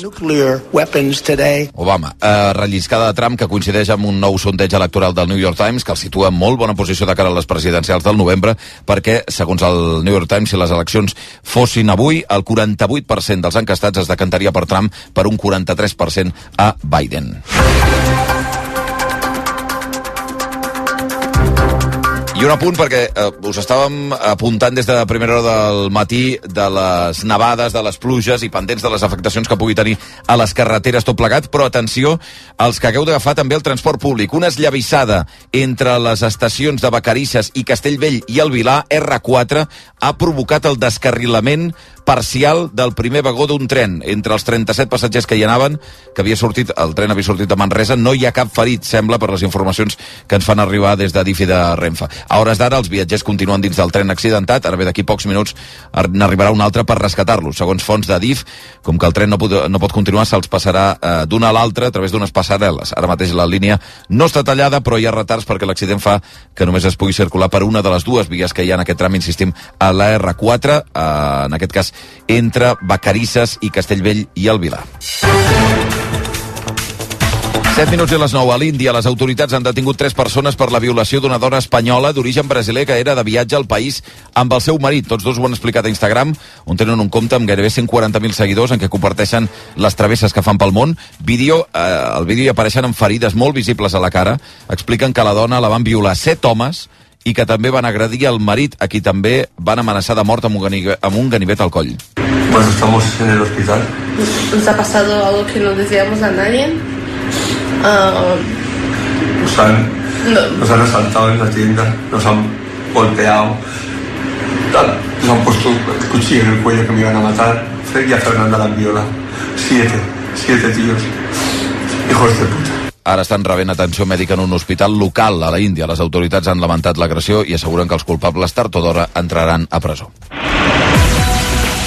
Obama, eh, relliscada de Trump que coincideix amb un nou sondeig electoral del New York Times que el situa en molt bona posició de cara a les presidencials del novembre perquè, segons el New York Times, si les eleccions fossin avui, el 48% dels encastats es decantaria per Trump per un 43% a Biden. I un apunt perquè eh, us estàvem apuntant des de primera hora del matí de les nevades, de les pluges i pendents de les afectacions que pugui tenir a les carreteres tot plegat, però atenció als que hagueu d'agafar també el transport públic. Una esllavissada entre les estacions de Vacarisses i Castellvell i el Vilar, R4, ha provocat el descarrilament parcial del primer vagó d'un tren. Entre els 37 passatgers que hi anaven, que havia sortit, el tren havia sortit de Manresa, no hi ha cap ferit, sembla, per les informacions que ens fan arribar des de DIF i de Renfe. A hores d'ara, els viatgers continuen dins del tren accidentat, ara bé d'aquí pocs minuts n'arribarà un altre per rescatar-los. Segons fonts de DIF, com que el tren no pot, no pot continuar, se'ls passarà eh, d'una a l'altra a través d'unes passarel·les. Ara mateix la línia no està tallada, però hi ha retards perquè l'accident fa que només es pugui circular per una de les dues vies que hi ha en aquest tram, insistim, a la R4, eh, en aquest cas entre Vacarisses i Castellvell i el Vilar. 7 minuts i les 9 a l'Índia. Les autoritats han detingut tres persones per la violació d'una dona espanyola d'origen brasiler que era de viatge al país amb el seu marit. Tots dos ho han explicat a Instagram, on tenen un compte amb gairebé 140.000 seguidors en què comparteixen les travesses que fan pel món. Vídeo, eh, el vídeo hi apareixen amb ferides molt visibles a la cara. Expliquen que la dona la van violar set homes i que també van agredir el marit, a qui també van amenaçar de mort amb un, ganivet, amb un ganivet al coll. Cuando estamos en el hospital, Nos ha pasado algo que no decíamos a nadie. Ah, nos han, no, nos han asaltado en la tienda, nos han golpeado, nos han puesto el cuchillo en el cuello que me iban a matar. Y a Fernanda la han violado. Siete, siete tíos, hijos de puta. Ara estan rebent atenció mèdica en un hospital local a la Índia. Les autoritats han lamentat l'agressió i asseguren que els culpables tard o d'hora entraran a presó.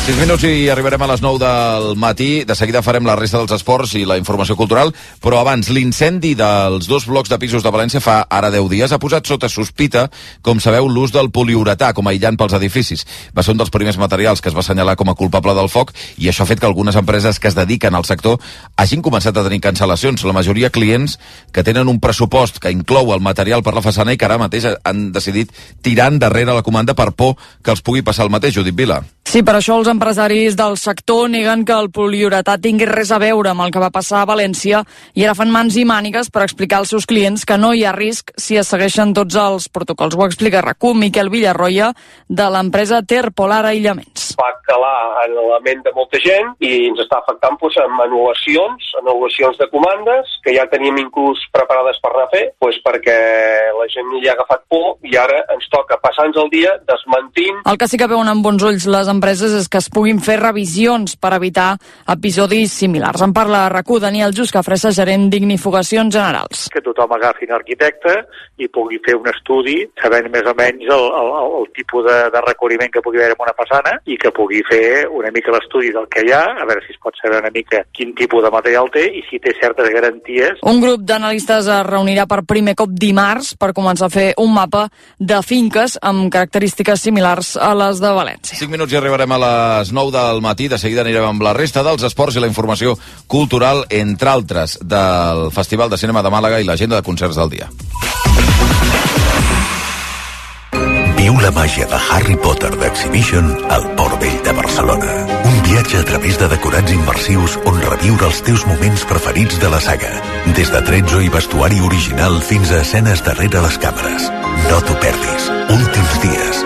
6 minuts i arribarem a les 9 del matí. De seguida farem la resta dels esports i la informació cultural, però abans, l'incendi dels dos blocs de pisos de València fa ara 10 dies ha posat sota sospita, com sabeu, l'ús del poliuretà com a aïllant pels edificis. Va ser un dels primers materials que es va assenyalar com a culpable del foc i això ha fet que algunes empreses que es dediquen al sector hagin començat a tenir cancel·lacions. La majoria clients que tenen un pressupost que inclou el material per la façana i que ara mateix han decidit tirar endarrere la comanda per por que els pugui passar el mateix, Judit Vila. Sí, per això els empresaris del sector neguen que el poliuretà tingui res a veure amb el que va passar a València i ara fan mans i mànigues per explicar als seus clients que no hi ha risc si es segueixen tots els protocols. Ho explica RAC1 Miquel Villarroia de l'empresa Ter Polar Aïllaments. va calar en la ment de molta gent i ens està afectant doncs, amb anul·lacions, anul·lacions de comandes que ja teníem inclús preparades per anar a fer, doncs perquè la gent hi ha agafat por i ara ens toca passar-nos el dia desmentint El que sí que veuen amb bons ulls les empreses és que es puguin fer revisions per evitar episodis similars. En parla a RAC1 Daniel Juscafressa, gerent d'Ignifugacions Generals. que tothom agafi un arquitecte i pugui fer un estudi sabent més o menys el, el, el, tipus de, de recorriment que pugui haver en una façana i que pugui fer una mica l'estudi del que hi ha, a veure si es pot saber una mica quin tipus de material té i si té certes garanties. Un grup d'analistes es reunirà per primer cop dimarts per començar a fer un mapa de finques amb característiques similars a les de València. 5 minuts i arribarem a les 9 del matí. De seguida anirem amb la resta dels esports i la informació cultural, entre altres, del Festival de Cinema de Màlaga i l'agenda de concerts del dia. Viu la màgia de Harry Potter d'Exhibition al Port Vell de Barcelona. Un viatge a través de decorats immersius on reviure els teus moments preferits de la saga. Des de tretzo i vestuari original fins a escenes darrere les càmeres. No t'ho perdis. Últims dies.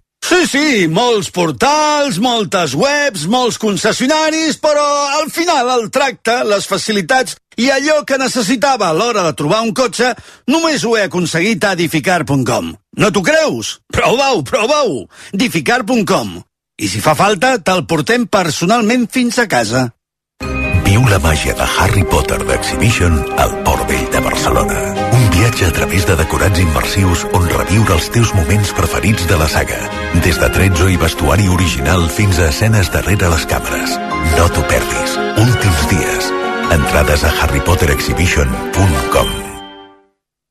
Sí, sí, molts portals, moltes webs, molts concessionaris, però al final el tracte, les facilitats i allò que necessitava a l'hora de trobar un cotxe només ho he aconseguit a edificar.com. No t'ho creus? Prova-ho, prova-ho! edificar.com. I si fa falta, te'l portem personalment fins a casa. Viu la màgia de Harry Potter d'Exhibition al Port Vell de Barcelona. Viatge a través de decorats immersius on reviure els teus moments preferits de la saga. Des de tretzo i vestuari original fins a escenes darrere les càmeres. No t'ho perdis. Últims dies. Entrades a harrypoterexhibition.com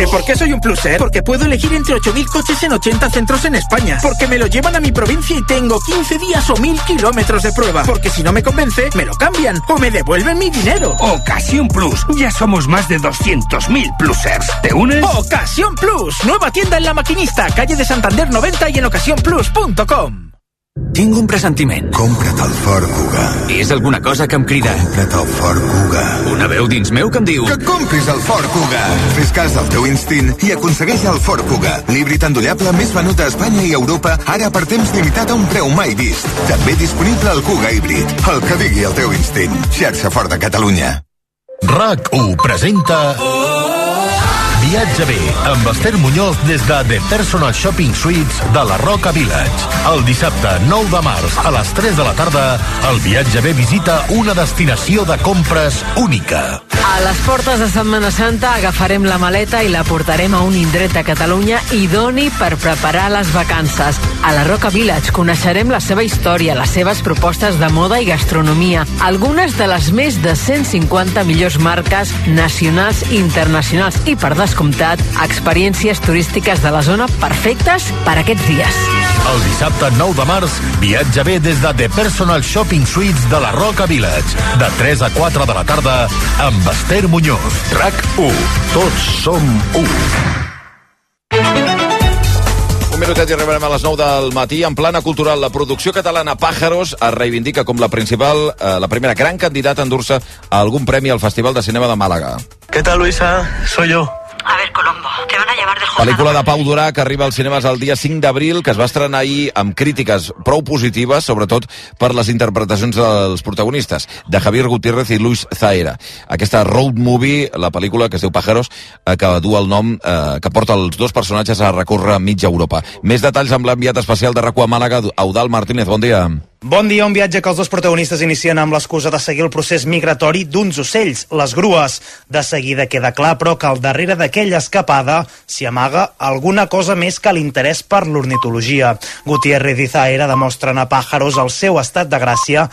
¿Que por qué soy un pluser? Porque puedo elegir entre 8.000 coches en 80 centros en España. Porque me lo llevan a mi provincia y tengo 15 días o 1.000 kilómetros de prueba. Porque si no me convence, me lo cambian o me devuelven mi dinero. Ocasión Plus. Ya somos más de 200.000 plusers. ¿Te unes? Ocasión Plus. Nueva tienda en La Maquinista, calle de Santander 90 y en ocasiónplus.com. Tinc un pressentiment. Compra't el Ford Kuga. És alguna cosa que em crida. Compra't el Ford Kuga. Una veu dins meu que em diu... Que compris el Ford Kuga. Fes cas del teu instint i aconsegueix el Ford Kuga. L'híbrid endollable més venut a Espanya i Europa, ara per temps limitat a un preu mai vist. També disponible el Kuga híbrid. El que digui el teu instint. Xarxa Ford de Catalunya. RAC1 presenta... Viatge bé amb Esther Muñoz des de The Personal Shopping Suites de la Roca Village. El dissabte 9 de març a les 3 de la tarda, el Viatge bé visita una destinació de compres única. A les portes de Setmana Santa agafarem la maleta i la portarem a un indret de Catalunya idoni per preparar les vacances. A la Roca Village coneixerem la seva història, les seves propostes de moda i gastronomia, algunes de les més de 150 millors marques nacionals i internacionals i, per descomptat, experiències turístiques de la zona perfectes per aquests dies. El dissabte 9 de març, viatja bé des de The Personal Shopping Suites de la Roca Village. De 3 a 4 de la tarda, amb Esther Muñoz. RAC 1. Tots som 1. Un minutet i arribarem a les 9 del matí. En plana cultural, la producció catalana Pájaros es reivindica com la principal, eh, la primera gran candidata a endur-se a algun premi al Festival de Cinema de Màlaga. ¿Qué tal, Luisa? Soy yo. A ver, Colombo, te van a llevar de Pel·lícula de Pau Durà que arriba als cinemes el dia 5 d'abril, que es va estrenar ahir amb crítiques prou positives, sobretot per les interpretacions dels protagonistes, de Javier Gutiérrez i Luis Zaera. Aquesta road movie, la pel·lícula que es diu Pájaros, eh, que du el nom eh, que porta els dos personatges a recórrer mitja Europa. Més detalls amb l'enviat especial de RACU a Màlaga, Eudal Martínez. Bon dia. Bon dia, un viatge que els dos protagonistes inicien amb l'excusa de seguir el procés migratori d'uns ocells, les grues. De seguida queda clar, però, que al darrere d'aquella escapada s'hi amaga alguna cosa més que l'interès per l'ornitologia. Gutiérrez i Zaera demostren a Pájaros el seu estat de gràcia